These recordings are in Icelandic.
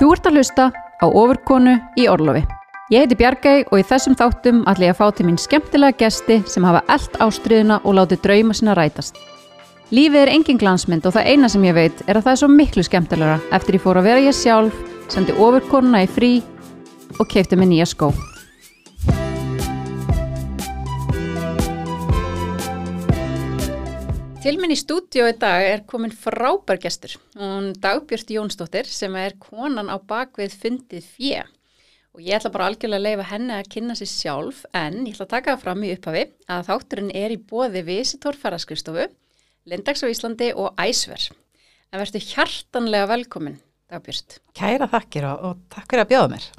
Þú ert að hlusta á ofurkonu í Orlofi. Ég heiti Bjargæi og í þessum þáttum ætla ég að fá til mín skemmtilega gesti sem hafa eld ástriðuna og látið drauma sinna rætast. Lífið er engin glansmynd og það eina sem ég veit er að það er svo miklu skemmtilegra eftir ég fór að vera ég sjálf, sendi ofurkonuna í frí og keipti mig nýja skó. Til minn í stúdíu í dag er komin frábær gestur. Hún Dagbjörn Jónsdóttir sem er konan á bakvið fundið fjö. Og ég ætla bara algjörlega að leifa henni að kynna sér sjálf en ég ætla að taka það fram í upphafi að þátturinn er í bóði Visitor Ferðarskristofu, Lindags á Íslandi og Æsver. En verður hjartanlega velkomin, Dagbjörn. Kæra þakkir og, og takk fyrir að bjóða mér.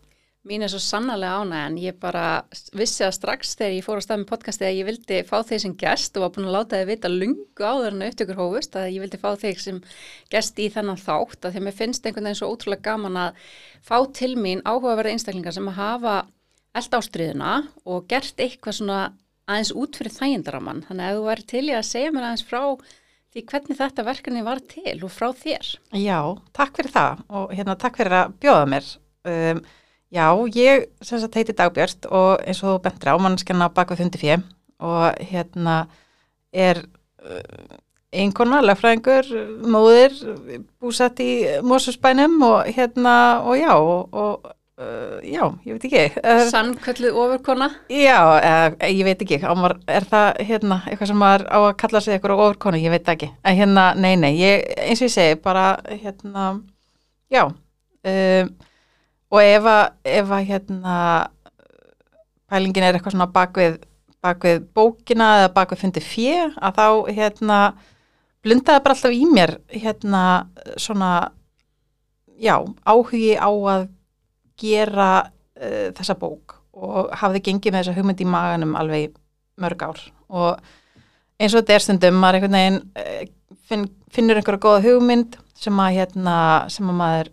Mín er svo sannarlega ánæg en ég bara vissi að strax þegar ég fór að staða með podcasti að ég vildi fá þeir sem gest og var búin að láta þið vita lungu áður en upptökur hófust að ég vildi fá þeir sem gest í þennan þátt að því að mér finnst einhvern veginn svo ótrúlega gaman að fá til mín áhugaverða einstaklingar sem að hafa eld ástriðuna og gert eitthvað svona aðeins út fyrir þægindaramann þannig að þú væri til ég að segja mér aðeins frá því hvernig þetta verkefni var til og frá þér. Já, takk fyrir það og hérna takk fyrir að bjóða mér. Um, Já, ég sem sagt heiti Dagbjörn og eins og þú bentur á mannskjanna bak við fundi fjö og hérna er uh, einkona, lefræðingur, móðir, búsett í Mósusbænum og hérna og já og, og uh, já, ég veit ekki. Sannkvöldið ofurkona? Já, uh, ég veit ekki, Ámar, er það hérna eitthvað sem maður á að kalla sig eitthvað ofurkona, ég veit ekki. En hérna, nei, nei, ég, eins og ég segi bara hérna, já, um, og ef að, ef að hérna pælingin er eitthvað svona bakvið, bakvið bókina eða bakvið fundi fjö að þá hérna blundaði bara alltaf í mér hérna svona já, áhugi á að gera uh, þessa bók. Og hafði gengið með þessa hugmynd í maganum alveg mörg ár. Og eins og þetta er stundum maður einhvern veginn uh, finn, finnur einhverja góða hugmynd sem að hérna sem að maður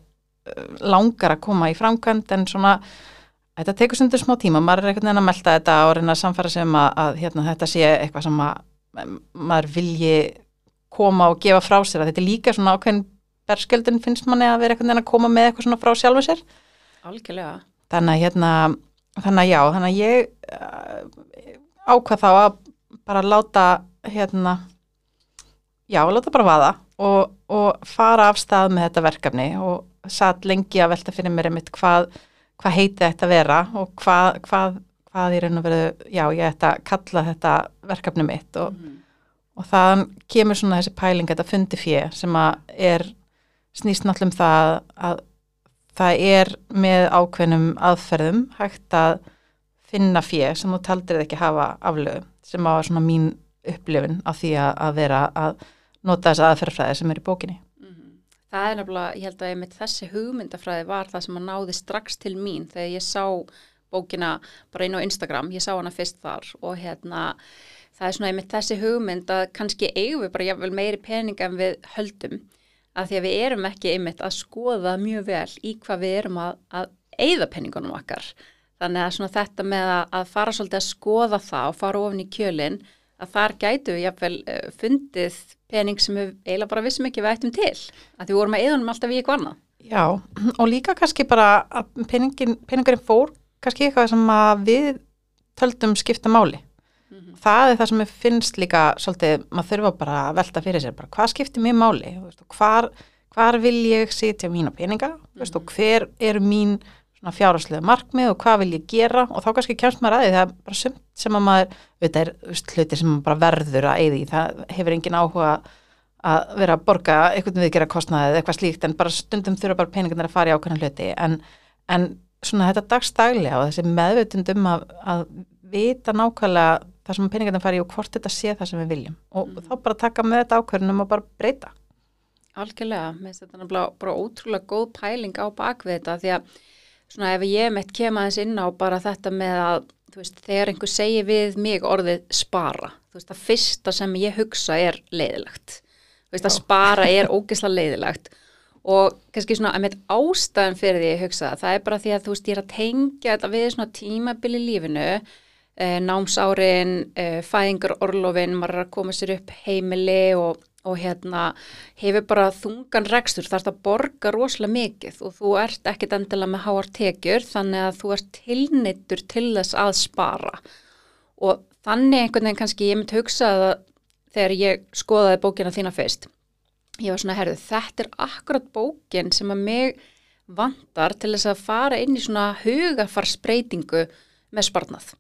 langar að koma í framkvæmt en svona þetta tekur sundur smá tíma, maður er einhvern veginn að melda þetta og reyna að samfara sem að, að hérna, þetta sé eitthvað sem að maður vilji koma og gefa frá sér. Að þetta er líka svona ákveðin berskjöldin finnst manni að vera einhvern veginn að koma með eitthvað svona frá sjálfu sér. Algjörlega. Þannig að hérna, þannig að já þannig að ég uh, ákvað þá að bara láta hérna já, láta bara vaða og, og fara af stað með þetta verkefni og satt lengi að velta fyrir mér einmitt hvað, hvað heiti þetta að vera og hvað, hvað, hvað ég reyna að vera, já ég ætta að kalla þetta verkefni mitt og, mm. og þann kemur svona þessi pæling þetta fundi fjö sem að er snýst náttúrulega um það að það er með ákveðnum aðferðum hægt að finna fjö sem þú taldir ekki hafa aflögu sem á svona mín upplifin af því að, vera að nota þessa aðferðfræði sem er í bókinni. Það er nefnilega, ég held að ég mitt þessi hugmyndafræði var það sem að náði strax til mín þegar ég sá bókina bara inn á Instagram, ég sá hana fyrst þar og hérna það er svona ég mitt þessi hugmynd að kannski eigum við bara jáfnvel meiri pening en við höldum að því að við erum ekki einmitt að skoða mjög vel í hvað við erum að, að eigða peningunum okkar. Þannig að svona þetta með að, að fara svolítið að skoða það og fara ofin í kjölinn að þar gætu við jáfnvel uh, fundið pening sem við eiginlega bara vissum ekki við ættum til að við vorum að eðunum alltaf í eitthvað annað Já, og líka kannski bara að peningin, peningurinn fór kannski eitthvað sem við töldum skipta máli mm -hmm. það er það sem ég finnst líka svolítið, maður þurfa bara að velta fyrir sér bara hvað skiptir mér máli hvar, hvar vil ég sitja mína peninga mm -hmm. og hver eru mín fjárháslega markmið og hvað vil ég gera? Og þá kannski kemst maður að því það er bara sumt sem að maður, þetta er hluti sem maður bara verður að eyði, það hefur engin áhuga að vera að borga eitthvað við gera kostnaðið eða eitthvað slíkt en bara stundum þurfa bara peningarnir að fara í ákveðan hluti. En, en svona þetta dagstaglega og þessi meðvutundum að, að vita nákvæmlega það sem peningarnir fara í og hvort þetta sé það sem við viljum. Og mm. þá bara taka með þetta ákveðunum og bara breyta. Algjörlega, mér finnst þetta bara ótrúlega góð pæling á bakvið þetta því að svona ef ég mitt kem aðeins inn á bara þetta með að veist, þegar einhver segir við mig orðið spara, þú veist að fyrsta sem ég hugsa er leiðilegt. Þú veist að spara er ógeðslega leiðilegt. Og kannski svona að mitt ástæðan fyrir því að hugsa það, það er bara því að þú veist ég er að tengja þetta við svona tímabili lífinu. Eh, námsárin, eh, fæðingar orlofin, maður er að koma sér upp heimili og og hérna hefur bara þungan rekstur, þarf að borga rosalega mikið og þú ert ekkit endilega með háar tekjur þannig að þú ert tilnittur til þess að spara og þannig einhvern veginn kannski ég myndi hugsa að þegar ég skoðaði bókina þína fyrst ég var svona, herðu, þetta er akkurat bókin sem að mig vantar til þess að fara inn í svona hugafarsbreytingu með sparnað.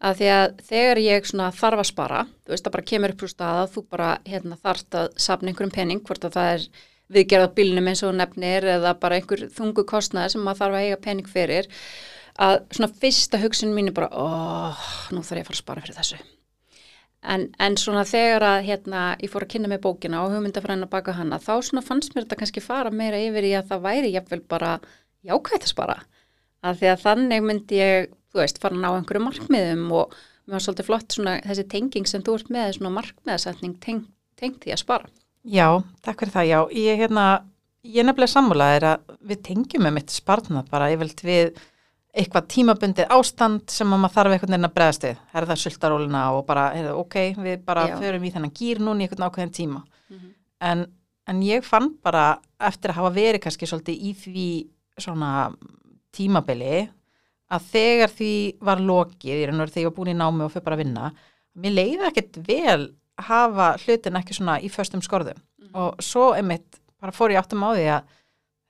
Að því að þegar ég þarf að spara, þú veist að bara kemur upp úr staða, þú bara hérna, þarft að sapna einhverjum penning, hvort að það er viðgerða bílnum eins og nefnir eða bara einhver þungu kostnæði sem maður þarf að eiga penning fyrir, að svona fyrsta hugsun mín er bara, óh, nú þarf ég að fara að spara fyrir þessu. En, en svona þegar að hérna, ég fór að kynna með bókina og hugmyndafræðina baka hana, þá svona fannst mér þetta kannski fara meira yfir í að það væri jafnvel bara jákvægt að spara. Að því að þannig myndi ég, þú veist, fara að ná einhverju markmiðum og mér var svolítið flott svona þessi tenging sem þú ert með, svona markmiðasetning tengt teng því að spara. Já, takk fyrir það, já. Ég, hérna, ég nefnilega sammálaðir að við tengjum með mitt sparnað bara, ég veld við eitthvað tímabundið ástand sem maður þarf einhvern veginn að bregðast við, er það sultaróluna og bara, heyrðu, ok, við bara Já. förum í þennan gýr núni einhvern ákveðin tíma mm -hmm. en, en ég fann bara eftir að hafa verið kannski svolítið í því svona tímabili að þegar því var lokið, ég er náttúrulega þegar ég var búin í námi og fyrir bara að vinna, mér leiði ekkert vel að hafa hlutin ekki svona í förstum skorðum. Mm og svo einmitt bara fór ég áttum á því að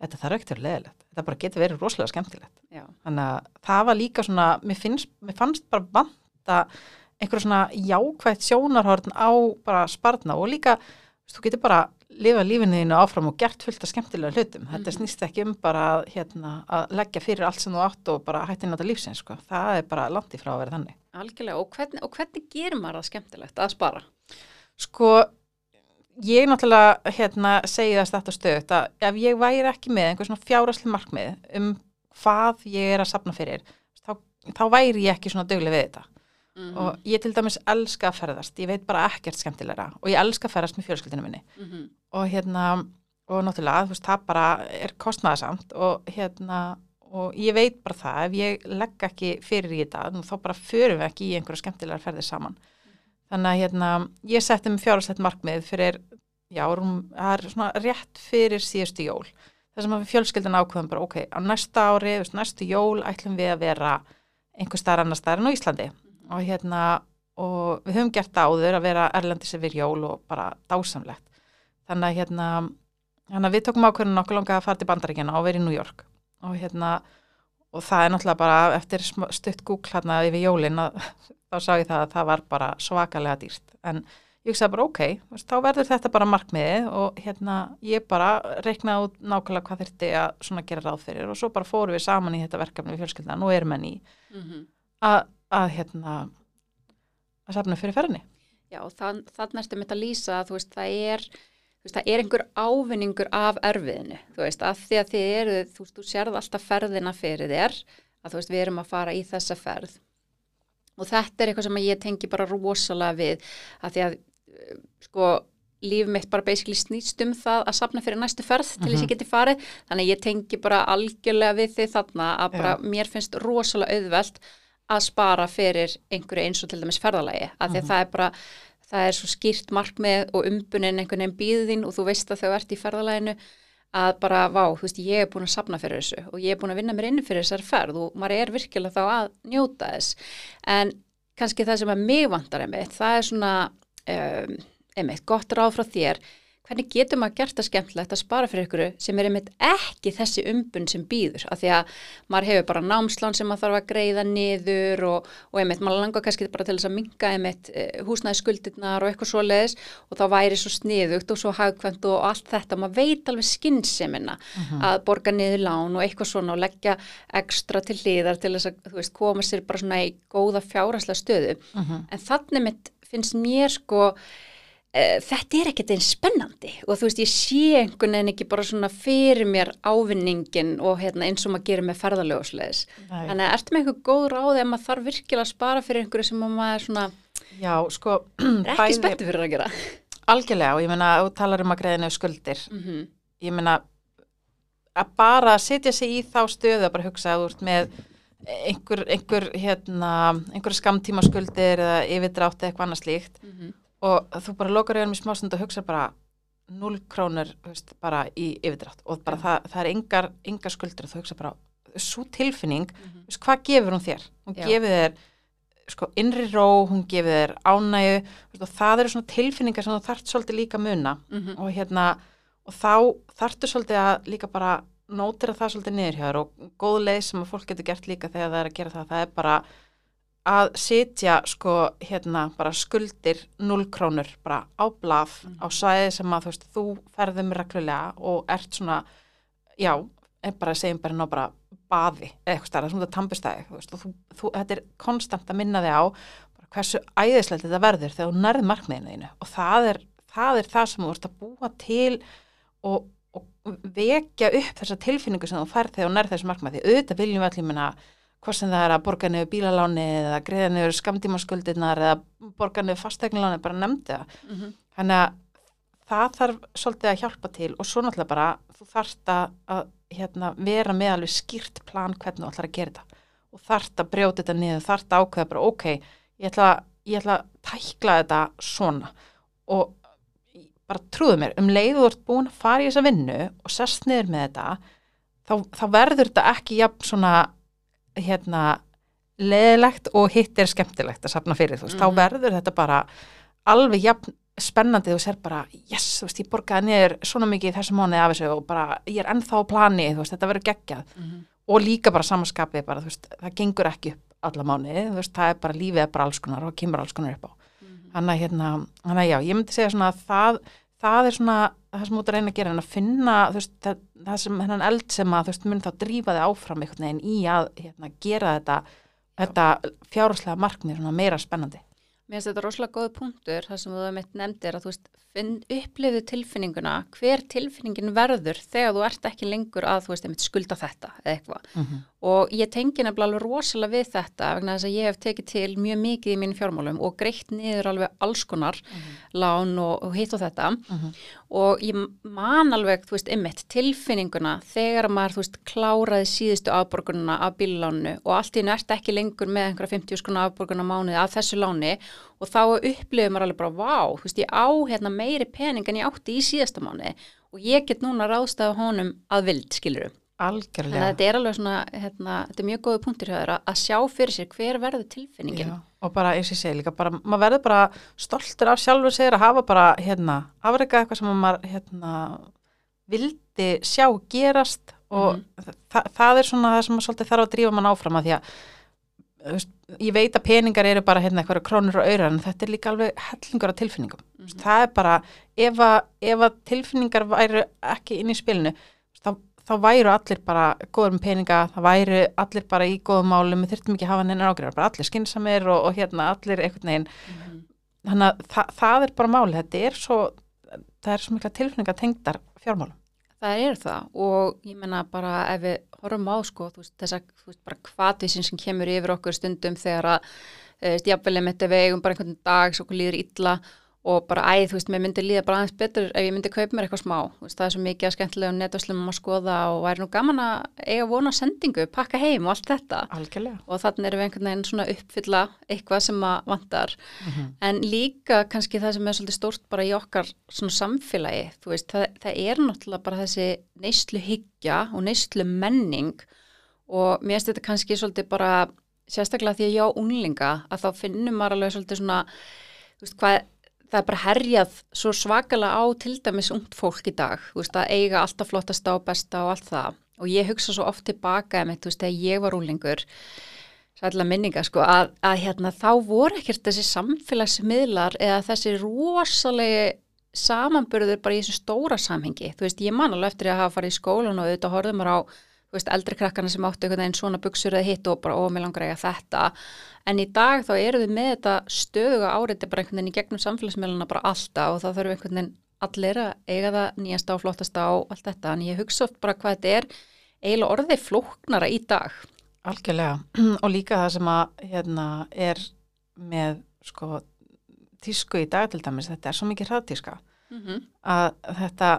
þetta þarf ekkert að leðilegt þetta bara getur verið rosalega skemmtilegt. Já. þannig að það var líka svona mér, finnst, mér fannst bara vanta einhverja svona jákvægt sjónarhorn á bara spartna og líka þú getur bara lifa lífinniðinu áfram og gert fullt af skemmtilega hlutum mm. þetta mhm. snýst ekki um bara hérna, að leggja fyrir allt sem þú átt og bara hætti náttúrulega lífsins sko. það er bara langt í frá að vera þannig Algjörlega, og hvernig, og hvernig gerir maður það skemmtilegt að spara? Sko ég náttúrulega hérna, segi þess þetta stöðt að ef ég væri ekki með einhver svona fjárasli markmið um hvað ég er að sapna fyrir þá, þá væri ég ekki svona dögleg við þetta mm -hmm. og ég til dæmis elska að ferðast, ég veit bara ekkert skemmtilegra og ég elska að ferðast með fjölskyldinu minni mm -hmm. Og hérna og náttúrulega þú veist það bara er kostnæðasamt og hérna og ég veit bara það, ef ég legg ekki fyrir í þetta, þá bara förum við ekki í einhverja skemmtilegar ferðir saman Þannig að hérna, ég setti mig fjárhastett markmið fyrir, já, það er svona rétt fyrir síðustu jól. Sem að fjölskyldan ákveðum bara, ok, á næsta ári, veist, næstu jól ætlum við að vera einhver starf annar starf en á Íslandi. Og hérna, og við höfum gert áður að vera erlendis yfir jól og bara dásamlegt. Þannig að hérna, hérna við tókum ákveðinu nokkuð langa að fara til bandaríkjana og vera í New York. Og hérna, og það er náttúrulega bara eftir stutt Google hérna yfir jólin að þá sá ég það að það var bara svakalega dýrt en ég hugsaði bara ok, þá verður þetta bara markmiðið og hérna ég bara reiknaði út nákvæmlega hvað þurfti að svona gera ráð fyrir og svo bara fóru við saman í þetta verkefni við fjölskyldan og erum enn í mm -hmm. að, að hérna að safna fyrir ferðinni. Já, þann, þannig erstu mitt að lýsa að þú veist það er veist það er einhver ávinningur af erfiðinu, þú veist að því að þið eru, þú veist þú sérð alltaf ferðina fyrir þér að þú veist við erum að fara í þessa ferð og þetta er eitthvað sem ég tengi bara rosalega við að því að eh, sko líf mitt bara basically snýst um það að sapna fyrir næstu ferð til þess að ég mhm. geti farið þannig að ég tengi bara algjörlega við því þarna að bara Já. mér finnst rosalega auðvelt að spara fyrir einhverju eins og til dæmis ferðalagi að því að mhm. það er bara það er svo skýrt markmið og umbunin einhvern veginn býðin og þú veist að þau ert í ferðalaginu að bara, vá, þú veist, ég er búin að sapna fyrir þessu og ég er búin að vinna mér inn fyrir þessar ferð og maður er virkilega þá að njóta þess. En kannski það sem að mig vantar einmitt, það er svona um, einmitt, gott ráð frá þér hvernig getur maður gert það skemmtilegt að spara fyrir ykkur sem er einmitt ekki þessi umbun sem býður, af því að maður hefur bara námslán sem maður þarf að greiða niður og, og einmitt, maður langar kannski bara til þess að minga einmitt eh, húsnæðiskuldirnar og eitthvað svo leiðis og þá væri svo sniðugt og svo hagkvæmt og allt þetta, maður veit alveg skynnsemina uh mhm. -huh. að borga niður lán og eitthvað svona og leggja ekstra til hliðar til þess að, veist, koma sér bara svona í góða fjárasla stöðu, uh mhm. -huh. en þannig mitt finnst mér sko þetta er ekkert einn spennandi og þú veist ég sé einhvern veginn ekki bara svona fyrir mér ávinningin og hérna, eins og maður gerir með ferðalögusleðis þannig að ertu með eitthvað góð ráði að maður þarf virkilega að spara fyrir einhverju sem maður svona Já, sko, er ekki spenntu fyrir að gera? Algjörlega og ég meina þú talar um að greiðinu skuldir. Mm -hmm. ég meina að bara setja sig í þá stöðu að bara hugsa að þú ert með einhver, einhver, hérna, einhver skamtíma skuldir eða yfirdrátt eða eitthvað annað slíkt. Mm -hmm og þú bara lokar í hann með smá stund og hugsa bara 0 krónur veist, bara í yfirdrátt og bara það, það er engar, engar skuldur þú hugsa bara, svo tilfinning Mhm. þú veist, hvað gefur hún þér? Hún Já. gefur þér sko, innri ró, hún gefur þér ánægu veist, og það eru svona tilfinningar sem þú þarft svolítið líka muna Mhm. og hérna og þá þarftu svolítið að líka bara nótira það svolítið niður hjá þér og góð leið sem að fólk getur gert líka þegar það er að gera það, það er bara að sitja sko hérna bara skuldir 0 krónur bara á blað Mhm. á svæði sem að þú veist þú ferðum reglulega og ert svona já, er bara segjum bara ná bara baði eða eitthvað sem þetta tampustæði þú veist þú, þú, þetta er konstant að minna þig á hversu æðislegt þetta verður þegar þú nærð markmiðinu þínu og það er, það er það sem þú ert að búa til og, og vekja upp þessa tilfinningu sem þú færð þegar þú nærð þessu markmið því auðvitað viljum við allir minna hvort sem það er að borga niður bílaláni eða greiða niður skamtímaskuldirnar eða borga niður fastegniláni, bara nefndi það. Mhm. þannig að það þarf svolítið að hjálpa til og svo náttúrulega bara þú þarft að, hérna, vera með alveg skýrt plan hvernig þú ætlar að gera þetta. Og þarft að brjóta þetta niður, þarft að ákveða bara ok, ég ætla, ég ætla að tækla þetta svona. Og bara trúðu mér, um leið þú ert búin að fara í þessa vinnu og sest niður með þetta þá, þá verður þetta ekki jafn svona hérna leðilegt og hitt er skemmtilegt að safna fyrir þú veist, Mhm. þá verður þetta bara alveg jafn spennandi þú sér bara, yes, þú veist, ég borgaði niður svona mikið í þessu mánuði af þessu og bara ég er ennþá á plani, þú veist, þetta verður geggjað Mhm. og líka bara samanskapið bara, þú veist, það gengur ekki upp alla mánuði, þú veist, það er bara lífið er bara alls konar og kemur alls konar upp á Mhm. Þannig að hérna, þannig að já, ég myndi segja svona að það, það er svona það sem út að reyna að gera en að finna veist, það, það sem hennan eld sem að veist, mun þá drífa þig áfram einhvern veginn í að hérna, gera þetta, þetta fjárháslega markmið meira spennandi. Mér finnst þetta rosalega góð punktur, það sem þú mitt nefndir að þú veist, finn, upplifðu tilfinninguna, hver tilfinningin verður þegar þú ert ekki lengur að veist, skulda þetta eða eitthvað. Mm -hmm. Og ég tengi nefnilega alveg rosalega við þetta vegna þess að ég hef tekið til mjög mikið í mínum fjármálum og greitt niður alveg alls konar lán og, og hitt og þetta. Og ég man alveg, þú veist, ymmit tilfinninguna þegar maður, þú veist, kláraði síðustu afborgununa af bíllánu og allt í ert ekki lengur með einhverja 50 skona afborguna mánuði af þessu láni og þá upplifum maður alveg bara, vá, þú veist, ég á hérna meiri pening en ég átti í síðasta mánuði og ég get núna ráðstæða honum að vild, skilurum. Þannig að Algjörlega. þetta er alveg svona, hérna, þetta er mjög hjá þér að, að sjá fyrir sér hver verður tilfinningin. Já, og bara, eins og ég segi líka, bara, maður verður bara stoltur af sjálfur segir að hafa bara, hérna, afreika eitthvað sem maður, hérna, vildi sjá gerast og Mhm. þa það er svona það sem maður svolítið þarf að drífa mann áfram að því að, þú veist, ég veit að peningar eru bara, hérna, eitthvað krónur og auðrar en þetta er líka alveg hellingur af tilfinningum. Mm Mhm. Það er bara, ef að, ef að tilfinningar væru ekki inn í spilinu, þá, þá væru allir bara góður með peninga, það væru allir bara í góðum málum, við þurftum ekki að hafa neina ágræðar, bara allir skinsamir og, og hérna allir einhvern veginn, Mhm. þannig að það, það er bara máli, þetta er svo, það er svo mikla tilfinningar tengdar fjármálum. Það er það og ég menna bara ef við horfum á sko, þú veist, þess að þú veist, bara hvatvísin sem kemur yfir okkur stundum þegar að, þú veist, ef við eigum bara einhvern dag svo líður illa og bara æð, þú veist, mér myndi líða bara aðeins betur ef ég myndi kaupa mér eitthvað smá, veist, það er svo mikið að skemmtilega netvæslum að skoða og væri nú gaman að eiga vona sendingu, pakka heim og allt þetta Algjörlega. og þannig erum við einhvern veginn svona uppfylla eitthvað sem að vantar Mm -hmm. En líka kannski það sem er svolítið stórt bara í okkar svona samfélagi, þú veist, það, það er náttúrulega bara þessi neyslu hyggja og neyslu menning og mér finnst þetta kannski svolítið bara, sérstaklega því að það er bara herjað svo svakalega á til dæmis ungt fólk í dag, þú veist, að eiga alltaf flottasta og besta og allt það. Og ég hugsa svo oft tilbaka, með, þú veist, þegar ég var unglingur, sætla minninga sko, að, að hérna þá voru ekkert þessi samfélagsmiðlar eða þessi rosalegi samanburður bara í þessu stóra samhengi. Þú veist, ég man alveg eftir að hafa farið í skólan og auðvitað horfðum maður á, veist, eldri krakkana sem áttu einhvern veginn svona buksur eða hitt og bara, ó, mér langar eiga þetta. En í dag þá eru við með þetta stöðuga áreiti bara einhvern veginn í gegnum samfélagsmiðluna bara alltaf og þá þurfum einhvern veginn allir að eiga það nýjasta og flottasta og allt þetta, en ég hugsa oft bara hvað þetta er eiginlega orðið flóknara í dag. Algjörlega. Og líka það sem að hérna er með sko tísku í dag til dæmis, þetta er svo mikið hraðtíska. Mm -hmm. að þetta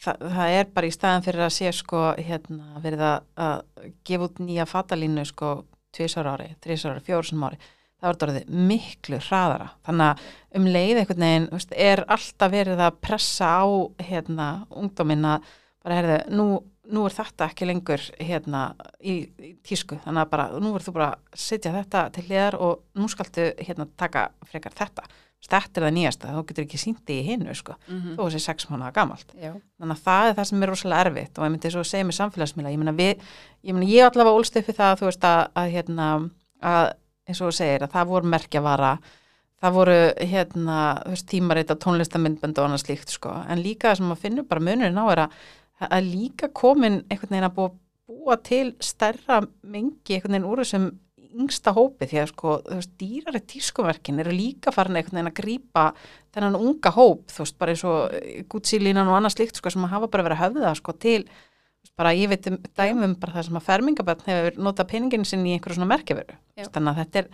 það, það er bara í staðan fyrir að sé sko hérna verið að, að gefa út nýja fatalínu sko tvisar ári, þrisar ári, fjórsum ári það var orðið miklu hraðara. Þannig að um leið einhvern veginn veist, er alltaf verið að pressa á hérna ungdómin að bara herði, nú, nú er þetta ekki lengur hérna í, í tísku. Þannig að bara, nú verður þú bara að setja þetta til hliðar og nú skaltu hérna taka frekar þetta. Þetta er það nýjasta, þú getur ekki síndi í hinnu sko, Mhm. þó þessi sex mánuða gamalt. Já. þannig að það er það sem er rosalega erfitt og ég myndi svo að segja með samfélagsmiðla. Ég meina við, ég meina ég allavega ólst upp við það þú veist að, að hérna að eins og þú segir að það voru merkjavara. Það voru hérna þú veist tímaritt á tónlistamindbönd og annað slíkt sko, en líka það sem maður finnur bara munurinn á er að, að líka komin einhvern veginn að búa, búa til stærra mengi einhvern veginn úr þessum yngsta hópi því að sko, þú veist, dýrari tískuverkin eru líka farin einhvern veginn að grípa þennan unga hóp, þú veist, bara eins og gútsílínan og annað slíkt, sko, sem að hafa bara verið að höfða, sko, til, bara ég veit um dæmum bara það sem að fermingabönd hefur notað peningin sinn í einhverju svona merkjaveru. Þannig að þetta er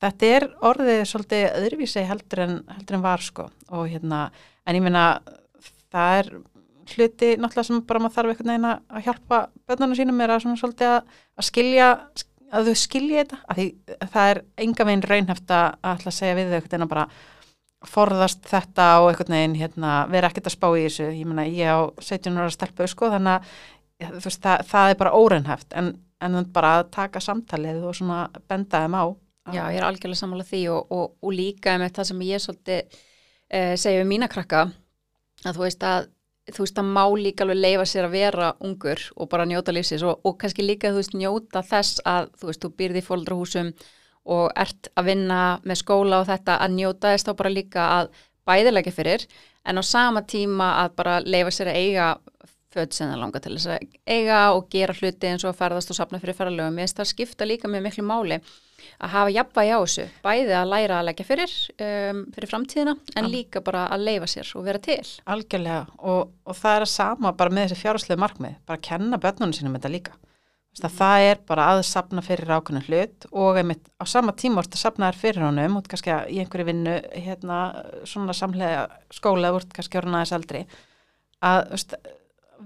þetta er orðið svolítið öðruvísi heldur en, heldur en var, sko, og hérna en ég meina, það er hluti náttúrulega sem bara maður þarf einhvern veginn að að hjálpa bönnunum sínum er að svona svolítið að, að skilja að þau skilja þetta, að því það er enga veginn raunhæft að að að segja við þau einhvern veginn að bara forðast þetta og einhvern veginn hérna, vera ekkert að spá í þessu, ég meina ég á 17 ára stelpu sko þannig að veist, það, það er bara óraunhæft. En, en bara að taka samtalið og svona benda þeim á. Já, ég er algjörlega sammála því og, og, og líka með það sem ég svolítið uh, segja um mína krakka að þú veist að þú veist að má líka alveg leifa sér að vera ungur og bara njóta lífsins og, og kannski líka þú veist njóta þess að þú veist þú býrði í fóldrahúsum og ert að vinna með skóla og þetta að njóta þess þá bara líka að bæðilega fyrir en á sama tíma að bara leifa sér að eiga född sem það langar til þess að eiga og gera hluti eins og að ferðast og sapna fyrir ferðalögum. Ég veist það skipta líka mjög miklu máli að hafa jafnvægi á þessu, bæði að læra að leggja fyrir, um, fyrir framtíðina en Al- líka bara að leifa sér og vera til. algjörlega og, og það er að sama bara með þessi fjárháslega markmið, bara að kenna börnunum sínum þetta líka. Að það er bara að sapna fyrir ákveðinu hlut og einmitt á sama tíma vorst að sapna þér fyrir honum og kannski að í einhverju vinnu hérna svona samlega skóla vorst kannski orðin aðeins eldri að veist,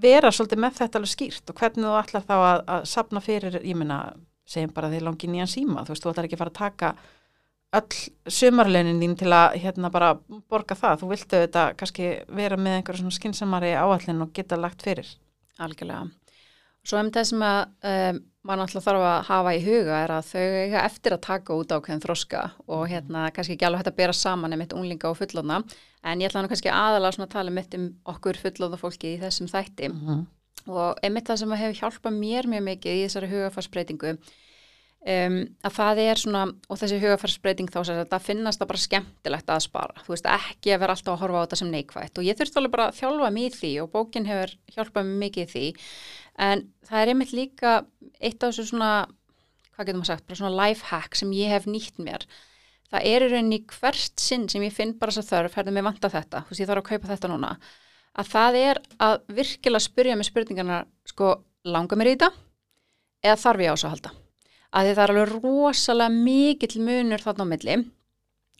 vera svolítið með þetta alveg skýrt og hvernig þú ætlar þá að, að sapna fyrir, ég meina segjum bara því langi nýjan síma, þú veist, þú ætlar ekki að fara að taka öll sumarlaunin þín til að hérna bara borga það, þú viltu þetta kannski vera með einhverja svona skinsamari áallin og geta lagt fyrir. Algjörlega. Svo um það sem að um, maður náttúrulega þarf að hafa í huga er að þau eiga eftir að taka út ákveðin þroska og hérna kannski ekki alveg hægt að bera saman einmitt unglinga og fullóna en ég ætla nú kannski aðalega svona að tala mitt um okkur fullóna fólki í þessum þætti Mm og einmitt það sem að hefur hjálpað mér mjög mikið í þessari hugafarsbreytingu um, að það er svona og þessi hugafarsbreyting þá sem þetta finnast það bara skemmtilegt að spara. Þú veist ekki að vera alltaf að horfa á þetta sem neikvætt. Og ég þurfti alveg bara að þjálfa mig í því og bókin hefur hjálpað mig mikið í því. En það er einmitt líka eitt af þessu svona hvað getur maður sagt, bara svona life hack sem ég hef nýtt mér. Það er í rauninni hvert sinn sem ég finn bara þess að þörf, herðum mig vanta þetta, þú veist ég þarf að kaupa þetta núna að það er að virkilega spyrja með spurningarna, sko, langar mér í þetta eða þarf ég á þessu að halda? Að það er alveg rosalega mikill munur þarna á milli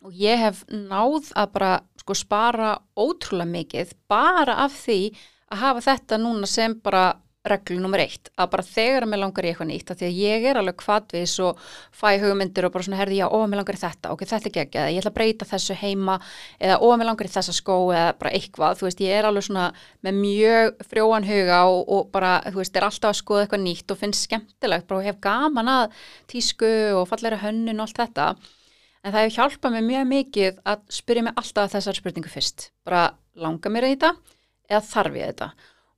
og ég hef náð að bara sko spara ótrúlega mikið bara af því að hafa þetta núna sem bara reglu nummer eitt, að bara þegar mér langar í eitthvað nýtt, að því að ég er alveg kvadvis og fæ hugmyndir og bara svona herði já, ó, mér langar í þetta, ok, þetta er ekki eða ég ætla að breyta þessu heima, eða ó, mér langar í þessa skó, eða bara eitthvað. Þú veist, ég er alveg svona með mjög frjóan huga og, og bara, þú veist, er alltaf að skoða eitthvað nýtt og finnst skemmtilegt bara hef gaman að tísku og falleira hönnun og allt þetta. En það hefur hjálpað mér mjög mikið að spyrja mig alltaf þessar spurningu fyrst. Bara langar mér þetta eða þarf ég þetta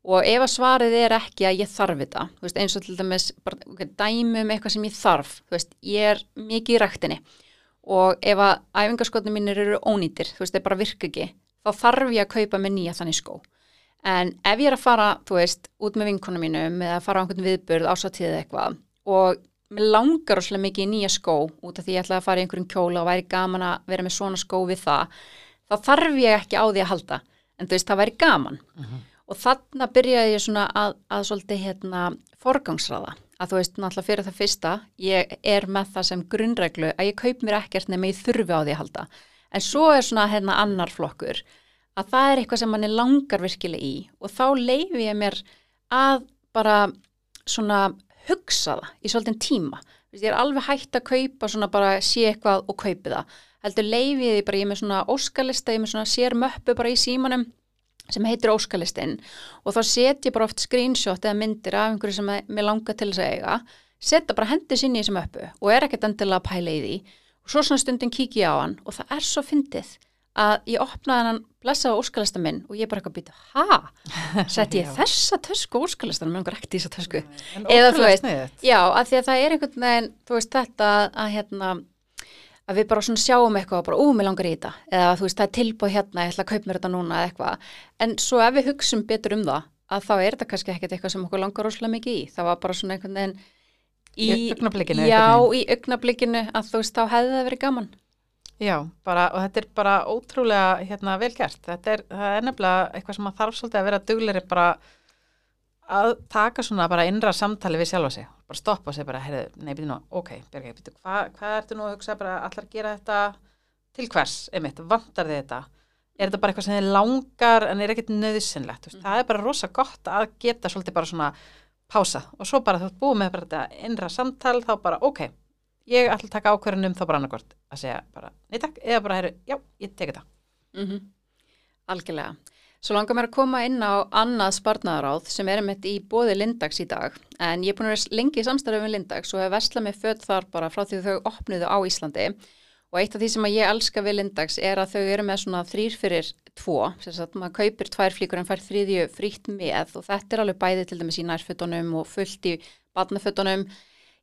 og ef að svarið er ekki að ég þarf þetta veist, eins og til dæmis bara, okay, dæmi um eitthvað sem ég þarf veist, ég er mikið í ræktinni. Og ef að æfingaskotnum mínir eru ónýtir, veist, þeir bara virka ekki þá þarf ég að kaupa með nýja þannig skó. En ef ég er að fara, þú veist út með vinkonum mínum eða fara á einhvern viðburð ásatíð eitthvað og mér langar óslega mikið í nýja skó út af því ég ætla að fara í einhverjum kjóla og væri gaman að vera með svona skó við það þá þarf ég ekki á því að halda. En þú veist, það væri gaman og þarna byrjaði ég svona að, að svolítið hérna forgangsraða. Að þú veist náttúrulega fyrir það fyrsta ég er með það sem grunnreglu að ég kaup mér ekkert nema ég þurfi á því að halda. En svo er svona hérna annar flokkur. Að það er eitthvað sem manni langar virkilega í. Og þá leifi ég mér að bara svona hugsa það í svolítið tíma. Ég er alveg hægt að kaupa svona bara sé eitthvað og kaupi það. Heldur leifið því bara ég er með svona óskalista ég er með svona sér möppu bara í símanum sem heitir óskalistin og þá set ég bara oft screenshot eða myndir af einhverju sem mér langar til þess að eiga setja bara hendi sinni í þessu möppu og er ekkert endilega að pæla í því og svo svona stundin kík ég á hann og það er svo fyndið að ég opnaði hann blessaða óskalista minn og ég bara eitthvað býta, ha? Setti ég þessa tösku óskalistan, mér langar ekkert í þessa tösku Eða þú veist. Já, að því að það er einhvern veginn, þú veist þetta að hérna að við bara svona sjáum eitthvað og bara, ú, mér langar í þetta. Eða þú veist, það er tilbúið hérna, ég ætla að kaupa mér þetta núna eða eitthvað, en svo ef við hugsum betur um það, að þá er þetta kannski ekkert eitthvað sem okkur langar rosalega mikið í, það var bara svona einhvern veginn í, Í augnablikinu Já, í augnablikinu að þú veist, þá hefði það verið gaman. Já, bara, og þetta er bara ótrúlega hérna, vel gert. Þetta er, er nefnilega eitthvað sem maður þarf svolítið að vera dugleri bara að taka svona bara innra samtali við sjálfa sig. Bara stoppa og segja bara, heyrðu, nei, byrju nú, ok, Björgei, byrju, hvað hva ertu nú að hugsa bara allar að gera þetta til hvers, einmitt, vantar þið þetta? Er þetta bara eitthvað sem þið langar en er ekkert nöðsynlegt? Mm. Það er bara rosa gott að geta svolítið bara svona pása og svo bara þú ert búið með bara þetta innra samtal þá bara, ok, ég ætla að taka ákverðin um þá bara annarkvort að segja bara, nei takk, eða bara, heyrðu, já, ég tek þetta. mm Algjörlega. Svo langar mér að koma inn á annað sparnaðaráð sem er einmitt í bóði Lindags í dag. En ég er búin að vera lengi í samstarfið með Lindags og hef verslað með föt þar bara frá því þau opnuðu á Íslandi. Og eitt af því sem ég elska við Lindags er að þau eru með svona þrýr fyrir tvo, sem sagt maður kaupir tvær flíkur en fær þriðju frítt með. Og þetta er alveg bæði til dæmis í nærfötunum og fullt í badnafötunum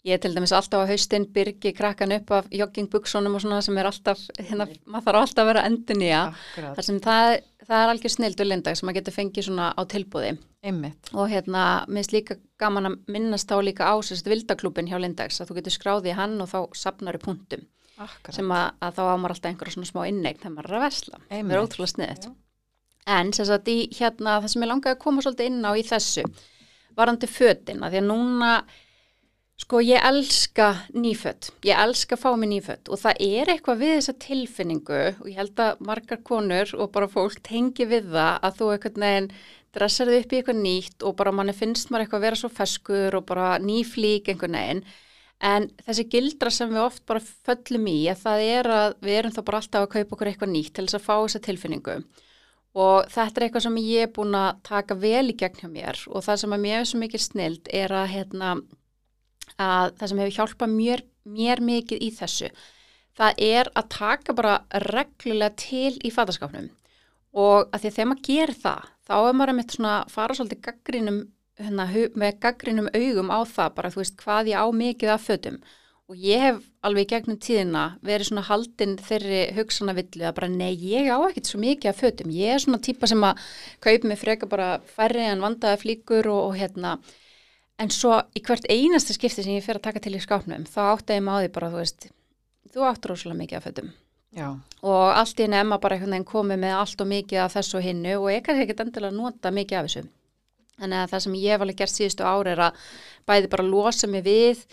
Ég er til dæmis alltaf á haustinn byrgi krakkan upp af joggingbuksunum og svona sem er alltaf, hérna, maður þarf alltaf að vera endun í að þar sem það, það er algjör snildur lindag sem maður getur fengið svona á tilbúði Einmitt. og hérna minnst líka gaman að minnast þá líka á sérst vildaklúbin hjá lindags að þú getur skráðið hann og þá sapnar í punktum. Akkurat. sem að, að þá á maður alltaf einhverja svona smá inneign þegar maður er að vesla, það er ótrúlega sniðið en sem sagt í hérna það sem ég langaði að koma svolítið inn á í þessu varandi fötin, að því að núna sko ég elska nýfött, ég elska að fá mig nýfött og það er eitthvað við þessa tilfinningu og ég held að margar konur og bara fólk tengi við það að þú einhvern veginn dressar þið upp í eitthvað nýtt og bara manni finnst maður eitthvað að vera svo feskur og bara nýflík einhvern veginn. En þessi gildra sem við oft bara föllum í að það er að við erum þá bara alltaf að kaupa okkur eitthvað nýtt til þess að fá þessa tilfinningu. Og þetta er eitthvað sem ég er búin að taka vel í gegn hjá mér og það sem að mér er svo mikil snild er að hérna að það sem hefur hjálpað mér, mér mikið í þessu það er að taka bara reglulega til í fataskapnum og að því að þegar maður gerir það þá er maður einmitt svona fara svolítið gaggrinum, hérna, með gaggrinum augum á það bara þú veist hvað ég á mikið af fötum. Og ég hef alveg gegnum tíðina verið svona haldin þeirri hugsanavillu að bara nei ég á ekkert svo mikið af fötum. Ég er svona típa sem að kaupi mig freka bara færri en vandaði flíkur og, og hérna En svo í hvert einasta skipti sem ég fer að taka til í skápnum, þá átti ég maður bara, þú veist, þú áttur rosalega mikið af fötum. Já, Og allt í nefna bara einhvern veginn komið með allt og mikið af þessu hinnu og ég kannski ekkert endilega nota mikið af þessu. Að það sem ég hef alveg gert síðustu ári er að bæði bara losa mig við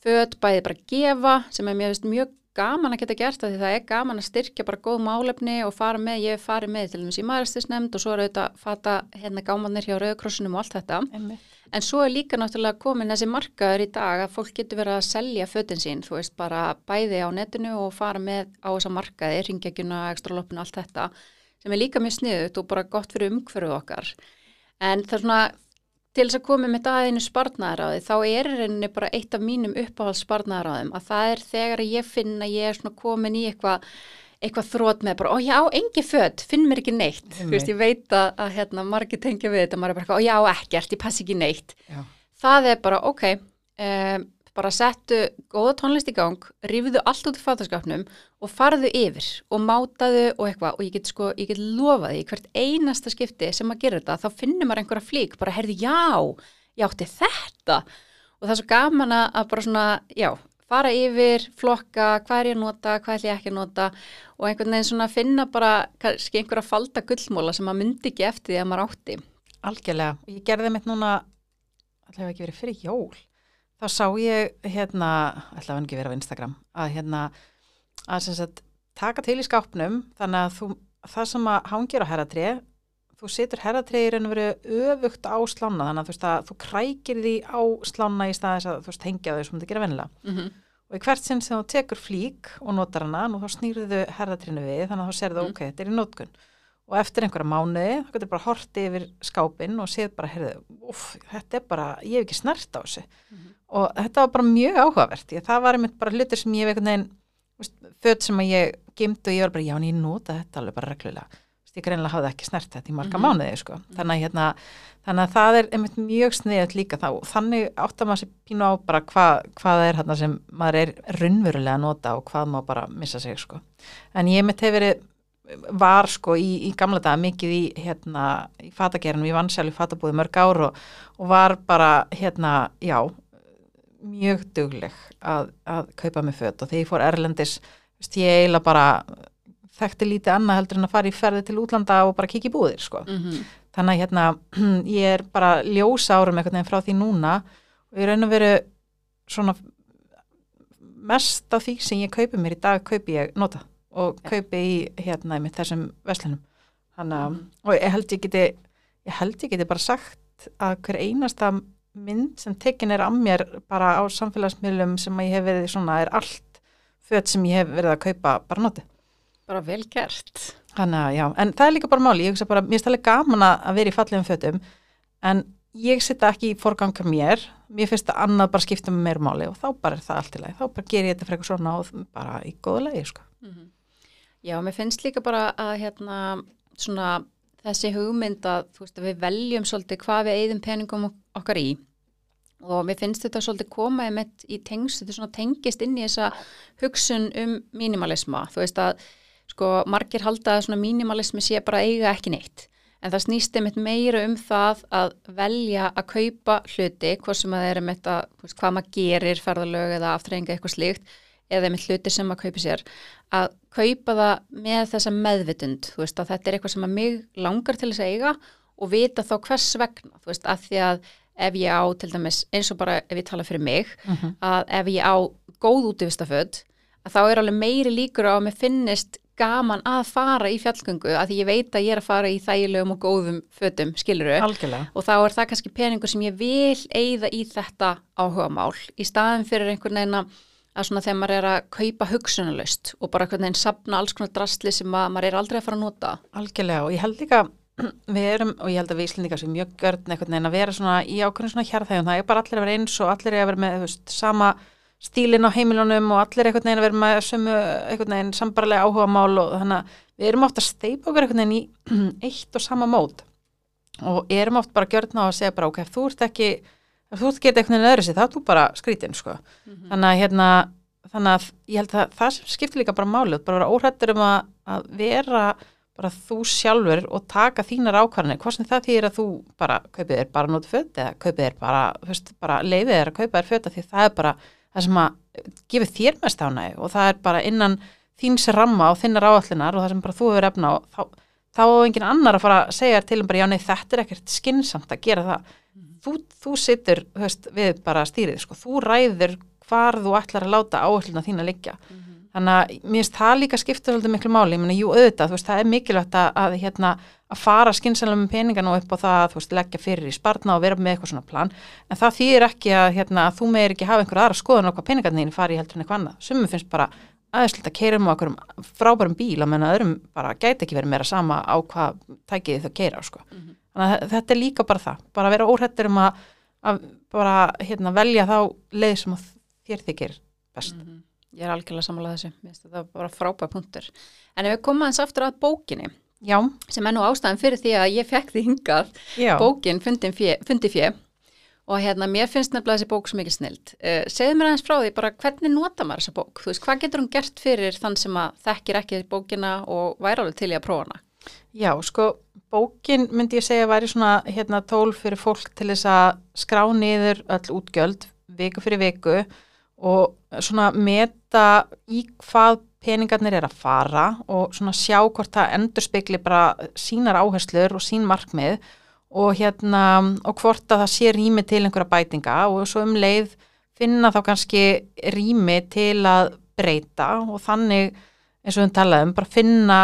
föt, bæði bara gefa, sem er veist mjög gaman að geta gert það því það er gaman að styrkja bara góð málefni og fara með, ég hef farið með til þess í maðurstisnefnd og svo er auðvitað fata hérna gámanir hjá Rauðkrossinum og allt þetta. einmitt. En svo er líka náttúrulega komin þessi markaður í dag að fólk getur verið að selja fötin sín, þú veist, bara bæði á netinu og fara með á þessa markaði, ringjækjuna, ekstra loppinu, allt þetta, sem er líka mjög sniðut og bara gott fyrir umhverfu okkar. En það er svona, til þess að koma með daginu sparnaðaráði, þá er í rauninni bara eitt af mínum uppáhalds sparnaðaráðum, að það er þegar ég finn að ég er svona komin í eitthvað eitthvað þrótt með bara, ó já, engi föt, finn mér ekki neitt, þú veist, ég veit að, að hérna, margir tengja við þetta, maður er bara, ó já, ekkert, ég passi ekki neitt, Já. það er bara, ok, um, bara settu góða tónlist í gang, rífiðu allt út í fataskapnum og farðu yfir og mátaðu og eitthvað og ég get sko, ég get lofað því hvert einasta skipti sem maður gerir þetta, þá finnur maður einhverja flík, bara herði, já, ég átti þetta og það er svo gaman að að bara svona, já, fara yfir, flokka, hvað er ég að nota, hvað ætlum ég ekki að nota og einhvern veginn svona finna bara kannski einhverja falda gullmóla sem maður myndi ekki eftir því að maður átti. Algjörlega. Ég gerði mitt núna, ætlaði ekki verið fyrir jól. Þá sá ég hérna, ætlaði hann ekki verið á Instagram, að hérna, að sem sagt, taka til í skápnum, þannig að þú, það sem að hangir á herratri, þú setur herðatreyðir en verið öfugt á slána þannig að þú veist að þú krækir því á slána í staðis að þú veist hengja þau sem þú gera vennilega Mhm. og í hvert sinn sem þú tekur flík og notar hana nú þá snýrðu herðatreyðinu við þannig að þá serðu Mm. ok, þetta er í nótkun og eftir einhverja mánuði þá getur bara horti yfir skápinn og séð bara, heyrðu, uff, þetta er bara ég hef ekki snert á þessu Mhm. Og þetta var bara mjög áhugavert ég, það var einmitt bara hlutir sem ég veginn föt sem að ég gimt og ég var bara, já, en ég nota þetta alveg bara reglulega ég greinlega hafði ekki snert þetta í marga Mhm. mánuði sko. þannig, að, hérna, þannig að það er einmitt mjög sniðið líka þá þannig áttar maður sér pínu á bara hva, hvað er hérna sem maður er raunverulega að nota og hvað má bara missa sig sko. en ég mitt hefur verið var sko í, í gamla daga mikið í hérna í fatagerðinum, ég vann sjálf í fatabúði mörg ár og, og var bara hérna, já mjög dugleg að, að kaupa með föt og þegar ég fór Erlendis ég eiginlega bara þekkti lítið annað heldur en að fara í ferði til útlanda og bara kikið búðir sko. Mhm. þannig að hérna ég er bara ljósa árum veginn frá því núna og ég raun að veru svona mest af því sem ég kaupi mér í dag kaupi ég nota og kaupi í hérna með þessum veslinum þannig að Mhm. og ég held ég geti ég held ég geti bara sagt að hver einasta mynd sem tekin er að mér bara á samfélagsmiðlum sem ég hef verið svona er allt föt sem ég hef verið að kaupa bara noti Bara vel gert. Þannig að já, en það er líka bara máli, ég hugsa bara, mér finnst alveg gaman að vera í fallegum fötum, en ég setja ekki í forganga mér, mér finnst að annað bara skipta með meir máli og þá bara er það allt í lagi, þá bara ger ég þetta frekar svona og bara í góða lagi, sko. Mhm. Já, mér finnst líka bara að hérna, svona, þessi hugmynd að, þú veist, að við veljum svolítið hvað við eigðum peningum ok- okkar í og mér finnst þetta svolítið koma í tengst, þetta tengist inn í þessa hugsun um mínimalisma, þú veist að sko margir halda að mínimalismi sé bara eiga ekki neitt. En það snýst einmitt meira um það að velja að kaupa hluti, hvað sem að það er einmitt að, hvað maður gerir ferðalög eða aftreyinga eitthvað slíkt eða einmitt hluti sem maður kaupi sér. Að kaupa það með þessa meðvitund þú veist að þetta er eitthvað sem að mig langar til þess að eiga og vita þá hvers vegna þú veist að því að ef ég á til dæmis eins og bara ef ég tala fyrir mig að ef ég á góð útivistaföld að þá er alveg meiri líkur á að mér finnist gaman að fara í fjallgöngu að því ég veit að ég er að fara í þægilegum og góðum fötum, skiluru Algjörlega. og þá er það kannski peningur sem ég vil eigða í þetta áhugamál í staðin fyrir einhvern veginn að að svona þegar maður er að kaupa hugsunarlaust og bara einhvern veginn sapna alls konar drastli sem að maður er aldrei að fara að nota. Algjörlega og ég held líka við erum, og ég held að við Íslendingar sem mjög görn einhvern veginn að vera svona í ákveðin svona hjarðhægjum, það er bara allir að vera eins og allir er að vera með, veist, sama stílin á heimilunum og allir einhvern veginn að vera með sömu, einhvern veginn sambarlega áhuga mál og þannig að við erum oft að steipa okkur einhvern veginn í eitt og sama mót. Og erum oft bara gjörna á að segja bara, ok, ef þú ert ekki ef þú ert ekki einhvern veginn öðru sér, þá ert þú bara skrítin, sko. Þannig að hérna þannig að ég held að það skiptir líka bara máli. Bara vera óhrættur um að, að vera bara þú sjálfur og taka þínar ákvarðanir, hvort sem það þýðir að þú bara kaupið þér bara nótu föt eða kaupið þér bara, bara leifið þér að kaupa föt af því það er bara það sem að gefur þér mest ánæg og það er bara innan þíns ramma og þinnar áallinar og það sem bara þú hefur efna og þá, þá er engin annar að fara að segja til um bara já nei þetta er ekkert skinsamt að gera það. Þú, þú þú veist, við bara stýrið sko. þú ræður hvar þú ætlar að láta áallina þín að liggja þannig að mér finnst það líka skipta svolítið miklu máli, ég meina, jú, auðvitað, þú veist, það er mikilvægt að, að hérna, að fara skynsalega með peningan og upp á það, þú veist, leggja fyrir í spartna og vera með eitthvað svona plan, en það þýðir ekki að, hérna, að þú meir ekki hafa einhver aðra skoðun á hvað peningarnir þín fari í heldur en eitthvað annað, sumum finnst bara aðeinslega að keira um á okkur frábærum bíl, að menna öðrum bara gæti ekki verið meira sama á hvað tækið þau keira, sko. Þannig að þetta er líka bara það, bara vera óhrættur um að, að að. Ég er algjörlega samanlega þessu, finnst þetta bara frábæð punktur. En ef við komum aðeins aftur að bókinni, Já, sem er nú ástæðan fyrir því að ég fekk því hingað, já. bókin Fundi fjö, og hérna mér finnst nefnilega þessi bók svo mikið snild. Uh, segðu mér aðeins frá því bara hvernig nota maður þessa bók? Þú veist, hvað getur hún gert fyrir þann sem að þekkir ekki bókina og væri alveg til í að prófa hana? Já, sko, bókin myndi ég segja væri svona hérna tól fyrir fólk til þess að skrá niður öll útgjöld viku fyrir viku og svona meta í hvað peningarnir er að fara og svona sjá hvort það endur spekli bara sínar áherslur og sín markmið og hérna og hvort að það sé rými til einhverja bætinga og svo um leið finna þá kannski rými til að breyta og þannig eins og við talaðum, bara finna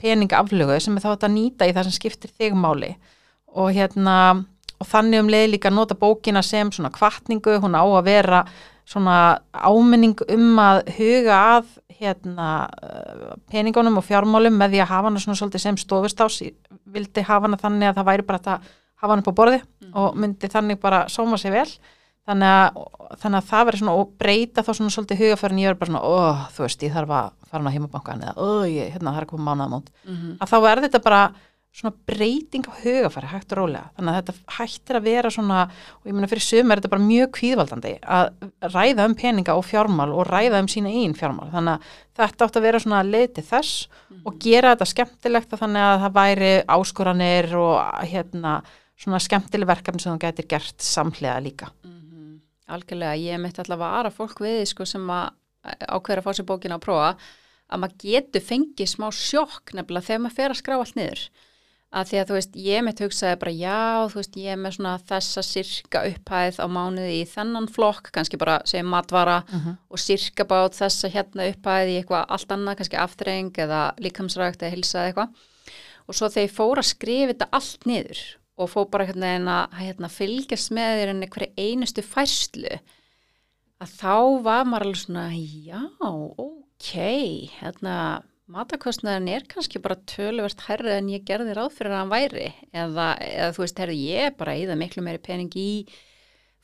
peningaflögu sem er þá að nýta í það sem skiptir þig máli. Og hérna og þannig um leið líka nota bókina sem svona kvartningu, hún á að vera svona áminning um að huga að hérna uh, peningunum og fjármálum með því að hafa hana svona svolítið sem stofustás. Vildi hafa hana þannig að það væri bara þetta hafa hana upp á borði og myndi þannig bara sóma sig vel. Þannig að, þannig að það veri svona og breyta þá svona svolítið hugafærin ég er bara svona, ó, þú veist, ég þarf að fara hana heimabankan eða, ó, ég, hérna, það er að koma mánaðamót. Mhm. að þá er þetta bara svona breyting á hugafæri hægt og rólega. Þannig að þetta hættir að vera svona og ég meina fyrir sum er þetta bara mjög kvíðvaldandi að ræða um peninga og fjármál og ræða um sína einn fjármál. Þannig að þetta átt að vera svona leið til þess og gera þetta skemmtilegt þannig að það væri áskoranir og hérna svona skemmtileg verkefni sem þú getur gert samhlega líka. Mhm. Algjörlega, ég mitt alltaf að vara fólk við sko, sem að ákveður að fá sér bókina að prófa að maður getur fengið smá sjokk nefnilega þegar maður fer að skrá allt niður að því að þú veist, ég mitt hugsaði bara já, þú veist, ég er með svona þessa sirka upphæð á mánuði í þennan flokk, kannski bara segjum matvara og sirka bát þessa hérna upphæð í eitthvað allt annað, kannski aftreng eða líkamsrægt eða hilsa eða eitthvað. Og svo þegar ég fór að skrifa þetta allt niður og fór bara hérna, hérna, hérna fylgjast með þér en einhverju einustu færslu að þá var maður alveg svona já, ok hérna matakostnaðin er kannski bara töluvert hærri en ég gerði ráð fyrir að hann væri. Eða, eða þú veist, herri, ég bara í það miklu meiri pening í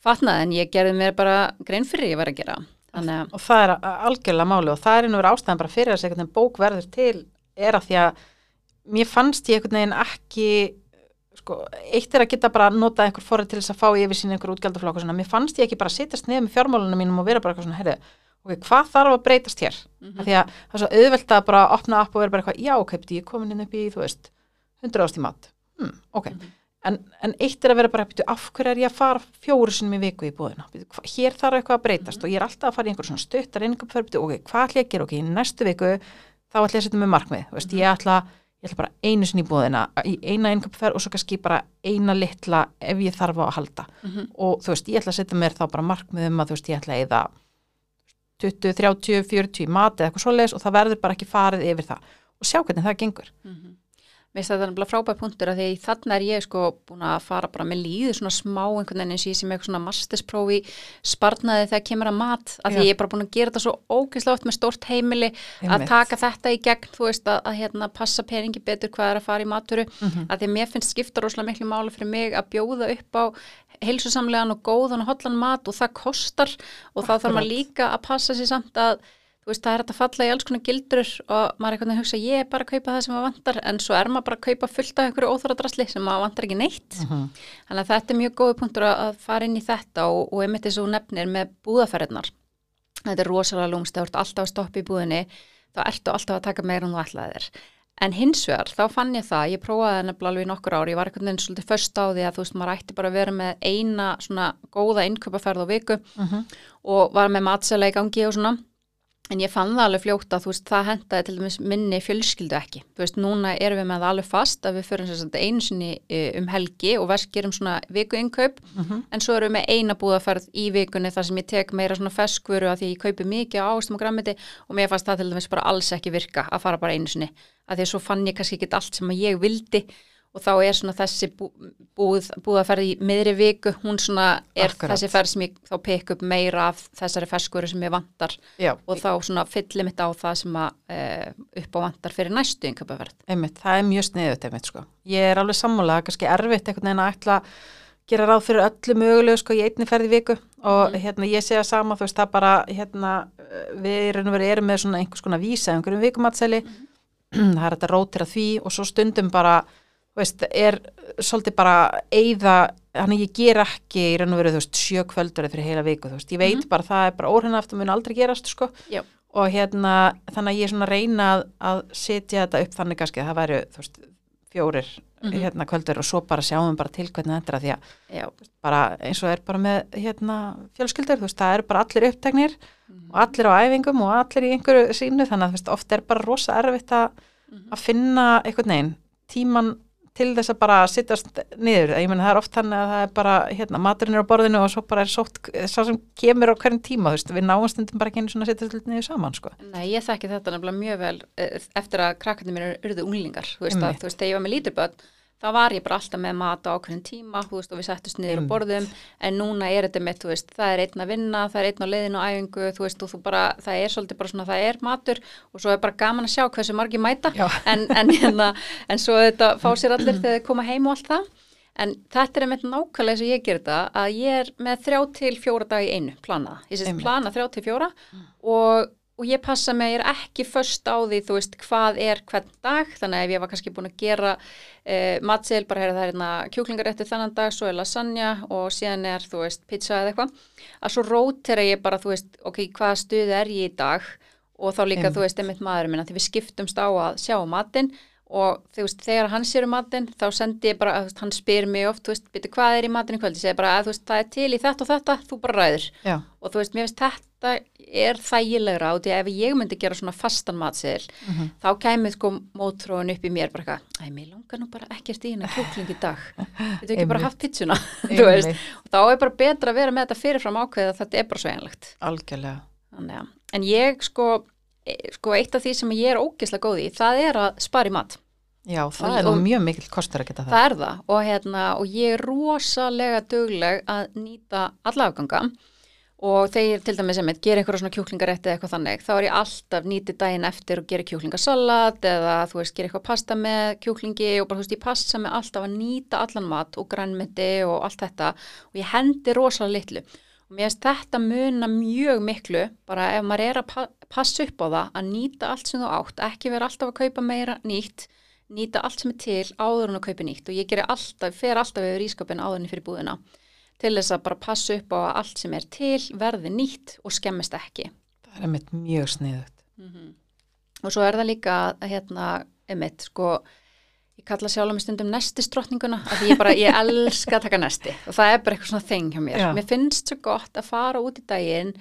fatnað en ég gerði mér bara grein fyrir ég var að gera. Þannig og það er algjörlega máli og það er einu verið ástæðan bara fyrir þess að bók verður til er að því að mér fannst ég einhvern veginn ekki sko, eitt er að geta bara nota einhver forrið til þess að fá yfir sín einhver útgjaldaflokk mér fannst ég ekki bara sittast niður með fjármálunum mínum og vera bara eitthvað svona, heyrðu, ok, hvað þarf að breytast hér? Mm Mhm. Því að það er svo auðvelt að bara opna upp og vera bara eitthvað, já, ok, ég er komin inn upp í, þú veist, 100 ást í mat, hm, ok, Mhm. en, en eitt er að vera bara, af hverju er ég að fara fjóru sinni í viku í búðina, hér þarf eitthvað að breytast og ég er alltaf að fara í einhver svona fyrir, ok, hvað ætla ég að gera, ok, í næstu viku þá ætla ég að setja mig markmið, veist, ég ætla ég ætla bara einu sinni í búðina í eina innköpferð og svo kannski bara eina litla ef ég þarf á að halda Mhm. og þú veist, ég ætla að setja mér þá bara markmið um að þú veist, ég ætla að eða 20, 30, 40 í mat eða eitthvað svoleiðis og það verður bara ekki farið yfir það og sjá hvernig það gengur Mhm. Mér finnst þetta nefnilega frábæð punktur að því að þannig er ég sko búin að fara bara með líðu svona smá einhvern veginn eins og ég sem eitthvað svona mastersprófi sparnaði þegar kemur að mat að því ég er bara búin að gera þetta svo ógeðslega oft með stórt heimili að Einmitt. taka þetta í gegn þú veist að, að hérna passa peningi betur hvað er að fara í maturu Mhm. að því að mér finnst skipta rosalega miklu máli fyrir mig að bjóða upp á heilsusamlegan og góðan og hollan mat og það kostar og þá þarf maður líka að passa sér samt að veist, það er að falla í alls konar gildur og maður er eitthvað að hugsa, ég er bara að kaupa það sem maður vantar en svo er maður bara að kaupa fullt af einhverju óþóradrasli sem maður vantar ekki neitt Mhm. þannig að þetta er mjög góði punktur að fara inn í þetta og, og einmitt þú nefnir með búðaferðnar þetta er rosalega lúmst, það ert alltaf að stoppa í búðinni þá ertu alltaf að taka meira en þú ætlaði þér en hins vegar, þá fann ég það ég prófaði nefnilega alveg í nokkur ár ég var einhvern veginn svolítið först á því að þú veist, maður ætti bara að vera með eina svona góða innkaupaferð á viku Mhm. og var með matsela í gangi og svona en ég fann það alveg þú veist það hendaði til dæmis minni fjölskyldu ekki. Þú veist núna erum við með það alveg fast að við fyrir þess að einu sinni eh, um helgi og verð gerum svona viku innkaup Mhm. en svo erum við með eina búðaferð í vikunni þar sem ég tek meira svona feskvöru að því ég kaupi mikið ástum og grammiti og mér fannst það til dæmis bara alls ekki virka að fara bara einu sinni. Að því að svo fann ég kannski ekki allt sem ég vildi og þá er svona þessi bú, búð, búðaferð í miðri viku. Hún svona er Akkurat. þessi ferð sem ég þá pekk upp meira af þessari feskvöru sem ég vantar. Já, og þá svona fyllir mitt á það sem að e, upp á vantar fyrir næstu inköpaverð. einmitt, það er mjög sniðut einmitt sko. Ég er alveg sammála, kannski erfitt einhvern veginn að ætla að gera ráð fyrir öllu mögulegu sko í einni ferði viku. Og hérna ég segja sama, þú veist það bara hérna við og veru erum með svona einhvers konar vísa einhverjum vikumatseli það er þetta rótir að því og svo stundum bara veist, er svolítið bara eigða, hann ég ger ekki í raun og veru, þú veist, sjö kvöldur fyrir heila viku, þú veist, ég veit bara það er bara óhreinaftur mun aldrei gerast, sko Já. og hérna, þannig að ég er svona að reyna að, setja þetta upp þannig kannski að það væru, þú veist, fjórir Mhm. hérna kvöldur og svo bara sjáum bara til hvernig þetta er að því að bara eins og er bara með hérna fjölskyldur, þú veist, það eru bara allir uppteknir Mhm. og allir á æfingum og allir í einhverju sínu, þannig að þú veist, oft er bara rosa erfitt að, Mhm. að finna einhvern veginn tíman til þess að bara sittast niður, ég menn það er oft þannig að það er bara, hérna, maturinn er á borðinu og svo bara er sótt, sá sem kemur á hverjum tíma, þú veist, við náum stundum bara ekki einu svona að sittast niður saman, sko. Nei, ég þekki þetta nefnilega mjög vel eh, eftir að krakkarnir mér eruðu unglingar, þú veist, að, Einmitt. þú veist, þegar ég var með líturböld, þá var ég bara alltaf með mat á ákveðin tíma, þú veist, og við settust niður Einmitt. borðum, en núna er þetta mitt, þú veist, það er einn að vinna, það er einn á leiðinu á æfingu, þú veist, og þú bara, það er svolítið bara svona, það er matur og svo er bara gaman að sjá hversu margir mæta, en, en, en, en svo þetta fá sér allir þegar þeir koma heim og allt það. En þetta er einmitt nákvæmlega eins og ég ger þetta að ég er með þrjá til fjóra dag í einu planaða. Ég sést plana þrjá til fjóra og, og ég passa mig, ég er ekki först á því, þú veist, hvað er hvern dag, þannig að ef ég var kannski búin að gera uh, matseil, bara heyra það er hérna kjúklingarétti þennan dag, svo er lasagna og síðan er, þú veist, pizza eða eitthvað, að svo rótera ég bara, þú veist, ok, hvaða stuði er ég í dag? Og þá líka, Einmitt. þú veist, einmitt maðurinn minna, því við skiptumst á að sjá matinn og veist, þegar hann sér um matinn þá sendi ég bara, veist, hann spyr mig oft þú veist, byrju, hvað er í matinn í kvöld? Ég segi bara, að þú veist, það er til í þetta og þetta, þú bara ræður Já, og þú veist, mér finnst þetta er þægilegra og því að ef ég myndi gera svona fastan matseðil, Mhm. þá kæmið sko mótróin upp í mér bara eitthvað, æ, mér langar nú bara ekkert í hérna kjúkling í dag. Þetta ekki bara haft pizzuna? Þú veist, og þá er bara betra að vera með þetta fyrirfram ákveðið ég sko, e, sko eitt af því sem ég er ógislega góð í, það er að spara í mat. Já, það Og- er og- mjög mikill kostur að geta það. það er það. Og, hérna, og ég er rosalega dugleg að nýta alla afganga. Og þegar ég til dæmis sem ger einhverja svona kjúklingarétti eða eitthvað þannig þá er ég alltaf nýtið daginn eftir og gerir kjúklingasalat eða þú veist, gerir eitthvað pasta með kjúklingi og bara þú veist, ég passa mig alltaf að nýta allan mat og grænmyndi og allt þetta. Og ég hendi rosalega litlu og mér finnst þetta muna mjög miklu bara ef maður er að pa passa upp á það að nýta allt sem þú átt, ekki vera alltaf að kaupa meira nýtt nýta allt sem er til áður en að kaupa nýtt og ég gerir alltaf, fer alltaf yfir ískapin áður en fyrir búðina til þess að bara passa upp á að allt sem er til verði nýtt og skemmist ekki. Það er mjög sniðugt. Og svo er það líka hérna, emitt, sko, ég kalla sjálf mig stundum nestistrottninguna, af því ég bara, ég elska að taka nesti og það er bara eitthvað svona þeng hjá mér. Já. Mér finnst svo gott að fara út í daginn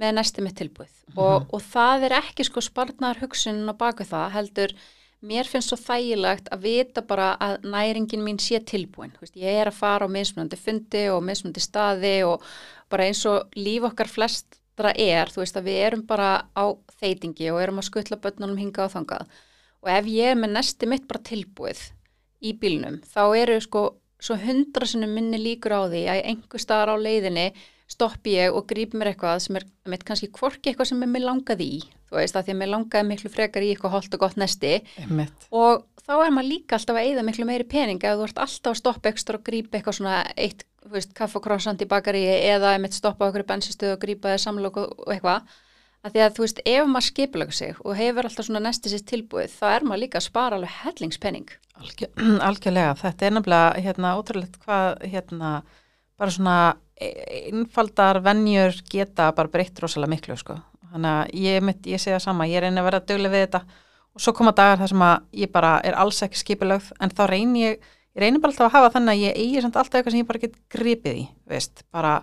með nesti mitt tilbúið og, og það er ekki sko sparnar hugsun á baku það, heldur mér finnst svo þægilegt að vita bara að næringin mín sé tilbúin. Veist, ég er að fara á mismunandi fundi og mismunandi staði og bara eins og líf okkar flestra er, þú veist að við erum bara á þeitingi og erum að skutla börnunum hinga og þangað. Og ef ég er með nesti mitt bara tilbúið í bílnum, þá eru sko svo hundra sinnum minni líkur á því að einhver staðar á leiðinni stoppi ég og gríp mér eitthvað sem er mitt kannski hvorki eitthvað sem er mér langaði í, þú veist, að því að mér langaði miklu frekar í eitthvað holdt og gott Einmitt. og þá er maður líka alltaf að eyða miklu meiri pening ef þú ert alltaf að stoppa ekstra og grípa eitthvað svona eitt, þú veist, kaff og krossand í bakari eða einmitt stoppa á einhverju bensinstöðu og grípa þér samlok og, og eitthvað að því að þú veist, ef maður skipulega sig og hefur alltaf svona nesti sér tilbúið þá er maður líka að spara alveg hellingspenning Algjör, algjörlega, þetta er nefnilega hérna ótrúlegt hvað hérna bara svona e- einfaldar venjur geta bara breytt rosalega miklu sko. Þannig að ég, mitt, ég segja sama, ég reyni að vera duglega við þetta. Og svo koma dagar þar sem að ég bara er alls ekki skipulögð en þá reyni ég, ég reyni bara alltaf að hafa þannig að ég eigi alltaf eitthvað sem ég bara get gripið í, veist, bara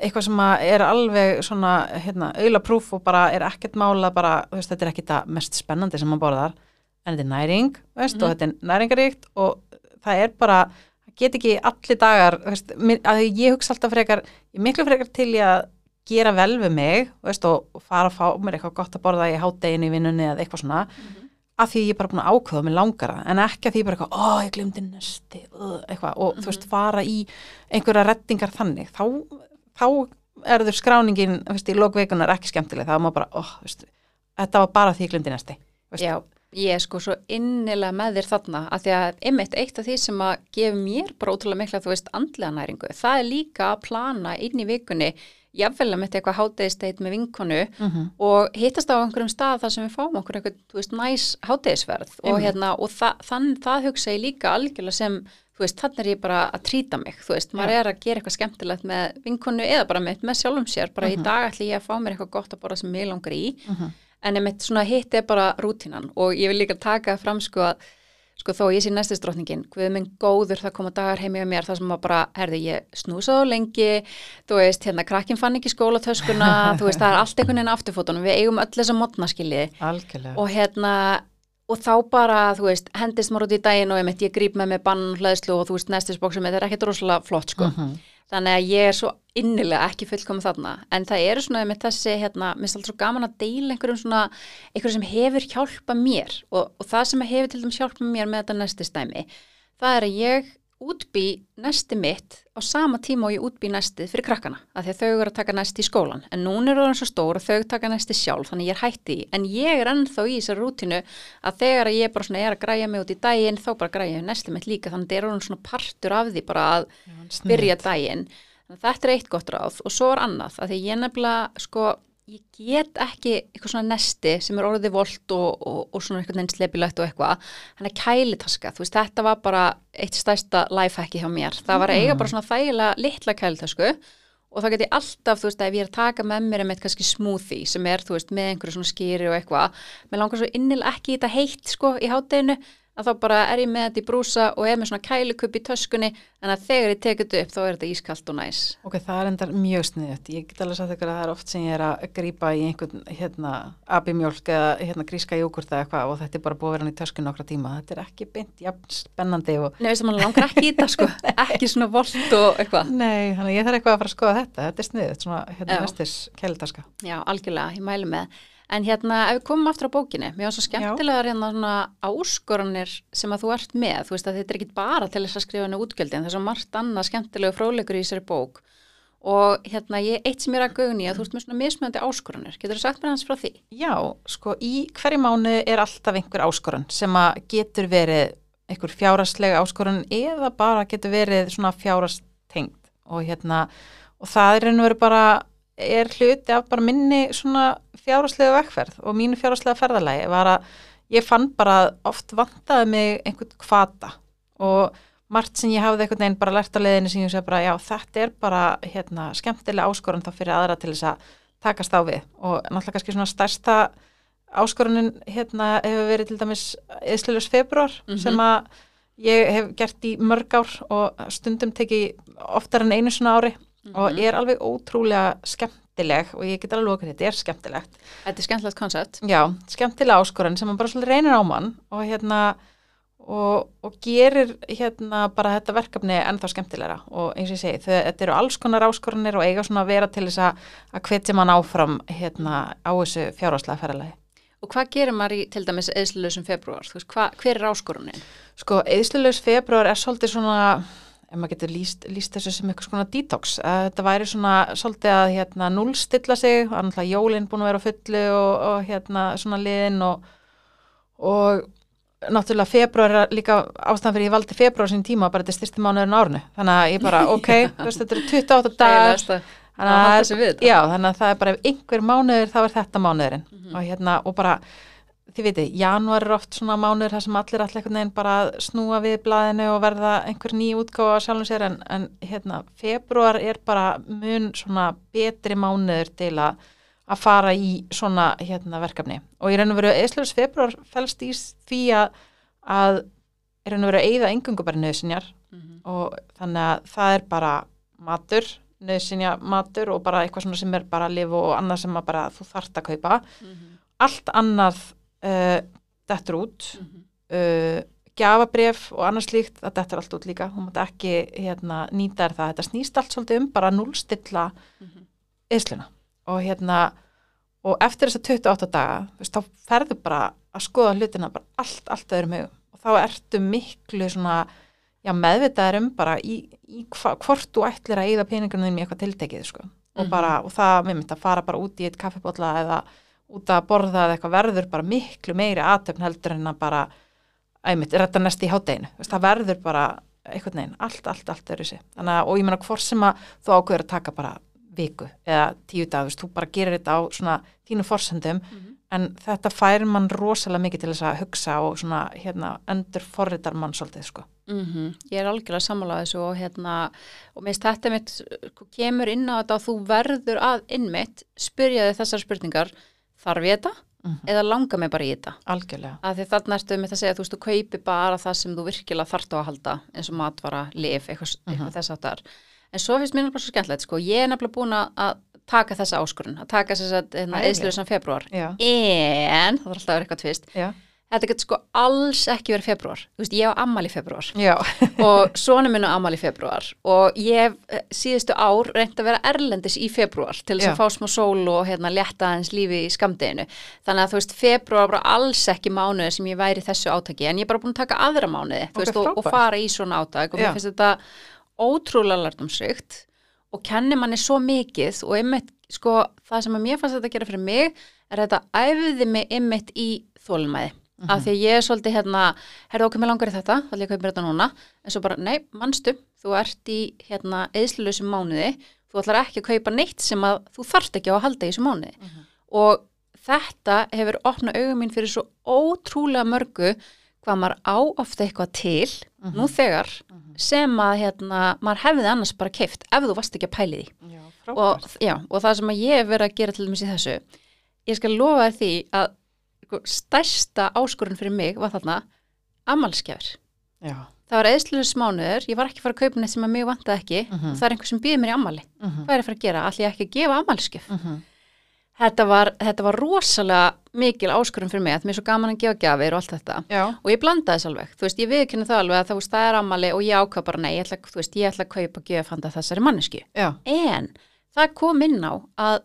eitthvað sem er alveg svona hérna, auðla prúf og bara er ekkert mála bara, veist, þetta er ekki það mest spennandi sem maður borðar, en þetta er næring veist, Mhm. og þetta er næringaríkt og það er bara, það get ekki allir dagar, veist, að ég hugsa alltaf frekar, ég miklu frekar til í að gera vel við mig, veist, og, fara að fá mér eitthvað gott að borða í hátteginu í vinnunni eða eitthvað svona, af því ég er bara búin að ákveða og mér langar það, en ekki að því bara eitthvað, ó, ég glemdi nesti, uh, eitthvað, og þú veist, fara í einhverja rettingar þannig, þá, þá er þau skráningin, veist, í lókveikunar ekki skemmtileg, er maður bara, þú veist, þetta var bara því ég glemdi. Veist, Já, ég er sko svo innilega með þér þarna að því að einmitt eitt af því sem að gefa mér bara ótrúlega mikla, þú veist, andlega næringu það er líka að plana inn í vikunni jafnvel að mitt eitthvað háteðisteit með vinkonu Mhm. og hittast á einhverjum stað þar sem við fáum okkur eitthvað, þú veist, næs háteðisverð og Einmitt. hérna, og þa þann það hugsa ég líka algjörlega sem þú veist, þannig er ég bara að trýta mig, þú veist, maður Já. er að gera eitthvað skemmtilegt með vinkonu eða bara með, með sjálfum sér, bara Mhm. í dag ætli ég að fá mér eitthvað gott að borða sem mig langar í Mhm. en einmitt svona hitt er bara rútínan og ég vil líka taka fram sko að sko þó ég sé næstisdrottningin hvað minn góður það koma dagar heim með mér þar sem maður bara, herði ég snúsaði á lengi þú veist, hérna krakkin fann ekki skólatöskuna þú veist, það er allt einhvern veginn afturfótunum við eigum öll þessa modnaskilji Algjörlega. og hérna og þá bara, þú veist, hendist maður út í daginn og ég ég gríp með mig bann hlæðslu og þú veist, nestisbóksum, þetta er ekkert rosalega flott sko. Mhm. Þannig að ég er svo innilega ekki fullkomið þarna, en það eru svona með þessi, hérna, mér finnst alltaf svo gaman að deila einhverjum svona, einhverjum sem hefur hjálpað mér. Og, og það sem hefur til dæmis hjálpað mér með þetta nestistæmi það er að ég útbý nesti mitt á sama tíma og ég útbý nestið fyrir krakkana, af því að þau eru að taka nesti í skólan, en núna eru það svo stór og þau taka nesti sjálf, þannig ég er hætti í. En ég er ennþá í þessari rútinu að þegar ég bara svona er að græja mig út í daginn þá bara græja ég nesti mitt líka, þannig að það er orðinn svona partur af því bara að byrja daginn. Þetta er eitt gott ráð. Og svo er annað að því ég nefnilega sko ég get ekki eitthvað svona nesti sem er orðið volt og, og, og svona eitthvað neins slepilegt og eitthvað. Hann er kælitaska, þú veist þetta var bara eitt stærsta lifehacki hjá mér. Það var eiga bara svona þægilega litla kælitasku og þá get ég alltaf, þú veist, ef ég er að taka með mér með kannski smoothie sem er, þú veist, með einhverju svona skýri og eitthvað, mér langar svo innil ekki í þetta heitt, sko, í hátteginu að þá bara er ég með þetta í brúsa og er með svona kælukupp í töskunni en að þegar ég tekið þetta upp þá er þetta ískalt og næs. Ok, það er endar mjög sniðut. Ég get alveg sagt ykkur að það er oft sem ég er að grípa í einhvern hérna abimjólk eða hérna gríska jógurt eða eitthvað og þetta er bara búið að vera hann í töskun nokkra tíma. Þetta er ekki beint jafn spennandi og Nei, veist að mann langar ekki í þetta, sko. Ekki svona volt og eitthvað. Nei, þannig ég þarf eitthvað að fara að skoða þetta. Þetta er sniðut, svona hérna En hérna, ef við komum aftur á bókinni, mér var svo skemmtilega hérna svona áskoranir sem að þú ert með, þú veist að þetta er ekki bara til þess að skrifa henni útgjöldin, það er svo margt annað skemmtilegu fróðleikur í þessari bók. Og hérna, ég, eitt sem ég er að gauðni að þú ert með svona mismöndi áskoranir, getur þú sagt mér hans frá því? Já, sko í hverju mánu er alltaf einhver áskorun sem að getur verið einhver fjáraslega áskorun eða bara getur verið svona fjárastengt og hérna og það er veru bara er hluti af bara minni svona fjáraslega vekkferð og mínu fjáraslega ferðalagi var að ég fann bara að oft vantaði mig einhvern kvata og margt sem ég hafði einhvern veginn bara lært á leiðinu sem ég segi bara já þetta er bara hérna skemmtilega áskorun þá fyrir aðra til þess að takast á við og náttúrulega kannski svona stærsta áskorunin hérna hefur verið til dæmis eðsluljus februar Mhm. sem að ég hef gert í mörg ár og stundum teki oftar en einu svona ári og Mhm. er alveg ótrúlega skemmtileg og ég get alveg okkur þetta er skemmtilegt Þetta er skemmtilegt koncept. já, skemmtilega áskorun sem maður bara svolítið reynir á mann og hérna og, og gerir hérna bara þetta verkefni ennþá skemmtilegra og eins og ég segi, þau, þetta eru alls konar áskorunir og eiga svona að vera til þess að að hvetja mann áfram hérna á þessu fjárháslega ferðalagi. Og hvað gerir maður í til dæmis eðsluleysum februar? Veist, hva, hver er áskorunin? Sko, eðslulegs februar er svolítið svona ef maður getur líst, líst þessu sem eitthvað svona detox, að þetta væri svona svolítið að hérna núlstilla sig er náttúrulega jólinn búin að vera á fullu og, og hérna svona liðin og, og náttúrulega februar er líka ástæðan fyrir ég valdi februar sín tíma bara þetta er styrsti mánuðurinn árnu þannig að ég bara, ok, veist, þetta eru 28 dagar. Þannig að að, já, þannig að það er bara ef einhver mánuður þá er þetta mánuðurinn. Mhm. og hérna, og bara þið veitir, janúar er oft svona mánuður þar sem allir allir einhvern veginn bara snúa við blaðinu og verða einhver ný útgáfa sjálfum sér en, en hérna, februar er bara mun svona betri mánuður til að að fara í svona hérna verkefni og ég raun og veru eðslurs februar fælst í því að að ég og veru að eyða engungu bara nöðsinjar Mhm. og þannig að það er bara matur, nöðsinja matur og bara eitthvað svona sem er bara lif og annað sem að bara þú þarft að kaupa Mhm. allt annað uh, dettur út Mhm. uh, gjafabref og annað slíkt það dettur allt út líka, þú mátt ekki hérna, nýta það, þetta snýst allt svolítið um bara núlstilla Mhm. yðsluna og hérna og eftir þess að 28 daga veist, þá ferðu bara að skoða hlutina bara allt, allt öðrum hugum og þá ertu miklu svona já, meðvitaður um bara í, í hva, hvort þú ætlir að eyða peningunum í eitthvað tiltekið sko. og, Mhm. bara, og það með mynd að fara bara út í eitt kaffibólla eða út að borða eða eitthvað verður bara miklu meiri aðtöfn heldur en að bara æmitt, retta næst í hátteginu það verður bara einhvern veginn allt, allt, allt öðru sig þannig að, og ég meina hvort sem að þú ákveður að taka bara viku eða tíu dag, þú bara gerir þetta á svona þínu forsendum Mhm. en þetta fær mann rosalega mikið til þess að hugsa og svona hérna endur forritar mann svolítið sko. Mm Ég er algjörlega sammála þessu og hérna og minnst þetta mitt sko, kemur inn á þetta og þú verður að innmitt spyrja þig þessar spurningar þarf ég þetta? Mhm. eða langar mig bara í þetta? Algjörlega. að því þarna ertu með að segja þú veist þú kaupi bara það sem þú virkilega þarft á að halda eins og matvara, lif, eitthvað, eitthvað þess áttar en svo finnst mér nefnilega svo skemmtilegt sko, ég er nefnilega búin að- að taka þessa áskorun að taka þess að hérna, Æði. eðsluðsan februar Já, en, það var alltaf að vera eitthvað tvist. Já, þetta getur sko alls ekki verið februar þú veist, ég á ammali í februar og svona minn á ammali í februar og ég eh, síðustu ár reynd að vera erlendis í februar til þess að fá smá sól og hérna létta aðeins lífi í skamdeginu þannig að þú veist, februar bara alls ekki mánuði sem ég væri þessu átaki. En ég er bara búin að taka aðra mánuði þú Ok, veist, og, og fara í svona átak. Og Já. mér finnst þetta ótrúlega lærdumsrygt og kenni manni svo mikið. Og einmitt, sko, það sem að mér fannst þetta að gera fyrir mig er að þetta æfiði mig einmitt í þólumæði af því ég er svolítið hérna herðu okkur með langar í þetta, kaupa mér þetta núna. En svo bara, nei, manstu, þú ert í hérna, eðslulösum mánuði. Þú ætlar ekki að kaupa neitt sem að þú þarft ekki á að halda í þessu mánuði. Og þetta hefur opnað augum mín fyrir svo ótrúlega mörgu hvað maður á ofta eitthvað til nú þegar sem að hérna, maður hefði annars bara keift ef þú varst ekki að pæli því. Já, og, já, og það sem ég hef verið að gera til dæmis í þessu ég skal lofa því að stærsta áskorun fyrir mig var þarna ammalskjafir Já, það var eðslulega smánuður, ég var ekki að fara að kaupa neitt sem að mig vantaði ekki Mhm. og það er einhver sem býður mér í ammali Mhm. hvað er að fara að gera, allir ég ekki að gefa ammalskjöf Mhm. þetta, var, þetta var rosalega mikil áskorun fyrir mig að mér er svo gaman að gefa gjafir og allt þetta. Já, og ég blandaði þess alveg, þú veist, ég viðkynna það alveg að það, veist, það er ammali og ég ákvað bara nei, ég ætla, veist, ég ætla að kaupa gjöf handa þessari mannesku já, en það kom inn á að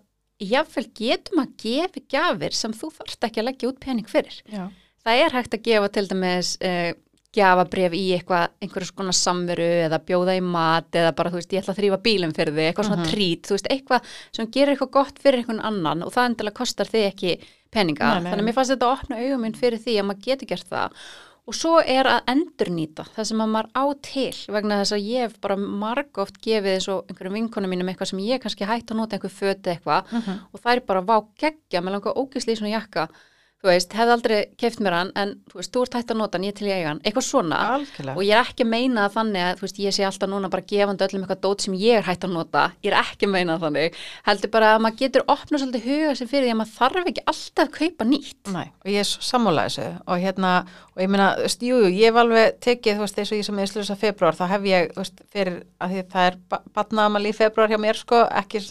jáfnvel getum að gefa gjafir sem þú þarft ekki að leggja út pening fyrir já. það er hægt að gefa til dæmis uh, gjafabref í eitthvað, einhverjum svona samveru eða bjóða í mat eða bara, þú veist, ég ætla að þrýfa bílum fyrir þig, eitthvað svona Mhm. trít, þú veist, eitthvað sem gerir eitthvað gott fyrir einhvern annan og það endilega kostar þig ekki peninga, Nei, nei. þannig að mér fannst þetta að opna augum minn fyrir því að maður getur gert það og svo er að endurnýta það sem að maður á til vegna þess að ég hef bara margóft gefið eins og einhverjum vinkonum mínum eitthvað sem ég kannski hægt að nota einhver föti eitthvað Mhm. og það er bara vá geggja með langa ógisli í svona jakka þú veist, hefði aldrei keift mér hann en þú veist, þú ert hægt að nota hann, ég til í eiga hann. Eitthvað svona. Algjörlega. og ég er ekki að meina það þannig að þú veist, ég sé alltaf núna bara gefandi öllum eitthvað dót sem ég er hægt að nota. Ég er ekki að meina það þannig. Heldur bara að maður getur opnað svolítið huga sem fyrir því að maður þarf ekki alltaf að kaupa nýtt. Nei, og ég er svo sammála þessu. Og hérna, og ég meina, jú, ég hef alveg tekið, þú veist, eins og ég sem er slusa februar, þá hef ég, veist, fyrir að því það er batnaðamal í februar hjá mér, sko, ekki,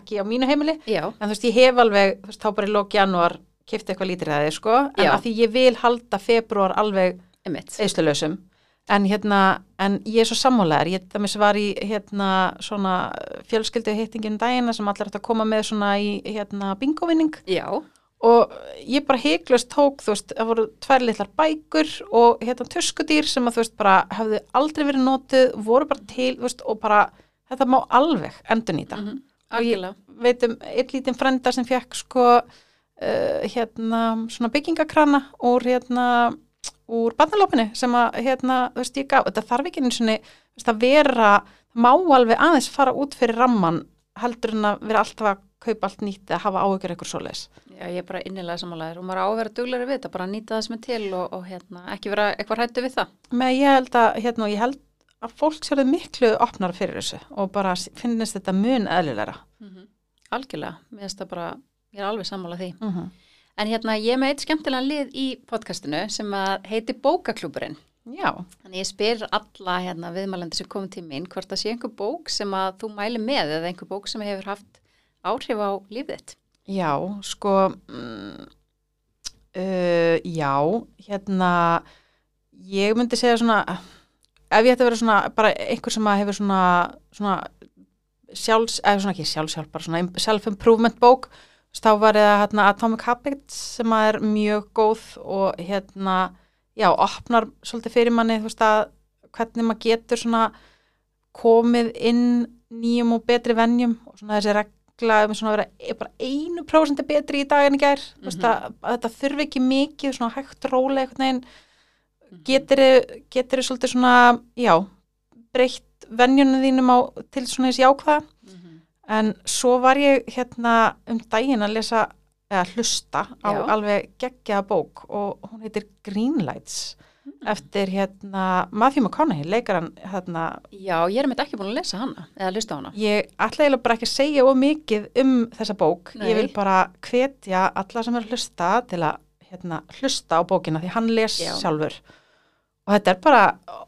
ekki á mínu heimili, já, en þú veist, ég hef alveg, þú veist, kifti eitthvað lítir að þið, sko, en Já. að því ég vil halda februar alveg eðslulösum, en hérna, en ég er svo sammálaður, ég dæmis var í, hérna, svona fjölskyldu hittingin dagina sem allir ætti að koma með svona í, hérna, bingovinning, já, og ég bara heiklust tók, þú veist, það voru tvær litlar bækur og hérna tuskudýr sem að þú veist bara hefðu aldrei verið notið, voru bara til, þú veist, og bara þetta má alveg endurnýta. mm Og ég- Veit um einn lítinn frenda sem fekk sko uh, hérna svona byggingakrana úr hérna úr barnalópinu sem að hérna, þú veist, ég gaf, þetta þarf ekki einu sinni, þú veist, að vera, má alveg aðeins fara út fyrir ramman heldur en að vera alltaf að kaupa allt nýtt eða hafa áhyggjur eitthvað svoleiðis. Já, ég er bara innilega samanlegaður og maður á að vera duglega við þetta, bara að nýta það sem er til og, og hérna, ekki vera eitthvað hrættu við það. Með ég held að, hérna, og ég held að fólk sér þau miklu opnar fyrir þessu og bara finnist þetta mun eðlilegra. Mm Algjörlega, mér finnst það bara, ég er alveg sammála því. Mm -hmm. En hérna, ég er með eitt skemmtilega lið í podcastinu sem heiti Bókaklúburinn. Já, Þannig ég spyr alla hérna, viðmælandi sem komið til mín hvort það sé einhver bók sem að þú mæli með eða einhver bók sem hefur haft áhrif á lífið já, sko, mm, uh, já, hérna, ég myndi segja svona, ef ég ætti að vera svona, bara einhver sem að hefur svona, svona sjálfs, eða svona ekki sjálfsjálf, bara svona self-improvement bók, þú veist, þá var það hérna Atomic Habits sem er mjög góð og hérna, já, opnar svolítið fyrir manni, þú veist að hvernig maður getur svona komið inn nýjum og betri venjum og svona þessi regla um svona að vera e- bara einu prósenti betri í dag en í gær, þú veist að, að þetta þurfi ekki mikið, svona hægt rólega einhvern veginn, getur getur svolítið svona, já breytt venjunum þínum á til svona þessi jákvæða en svo var ég hérna um daginn að lesa eða hlusta á Já. alveg geggjaða bók og hún heitir Greenlights eftir hérna Matthew McConaughey, leikaran hérna, Já, ég er með ekki búin að lesa hana eða lusta á hana. ég ætla eiginlega bara ekki að segja of mikið um þessa bók, Nei. ég vil bara hvetja alla sem er að hlusta til að hérna, hlusta á bókina því hann les Já. sjálfur og þetta er bara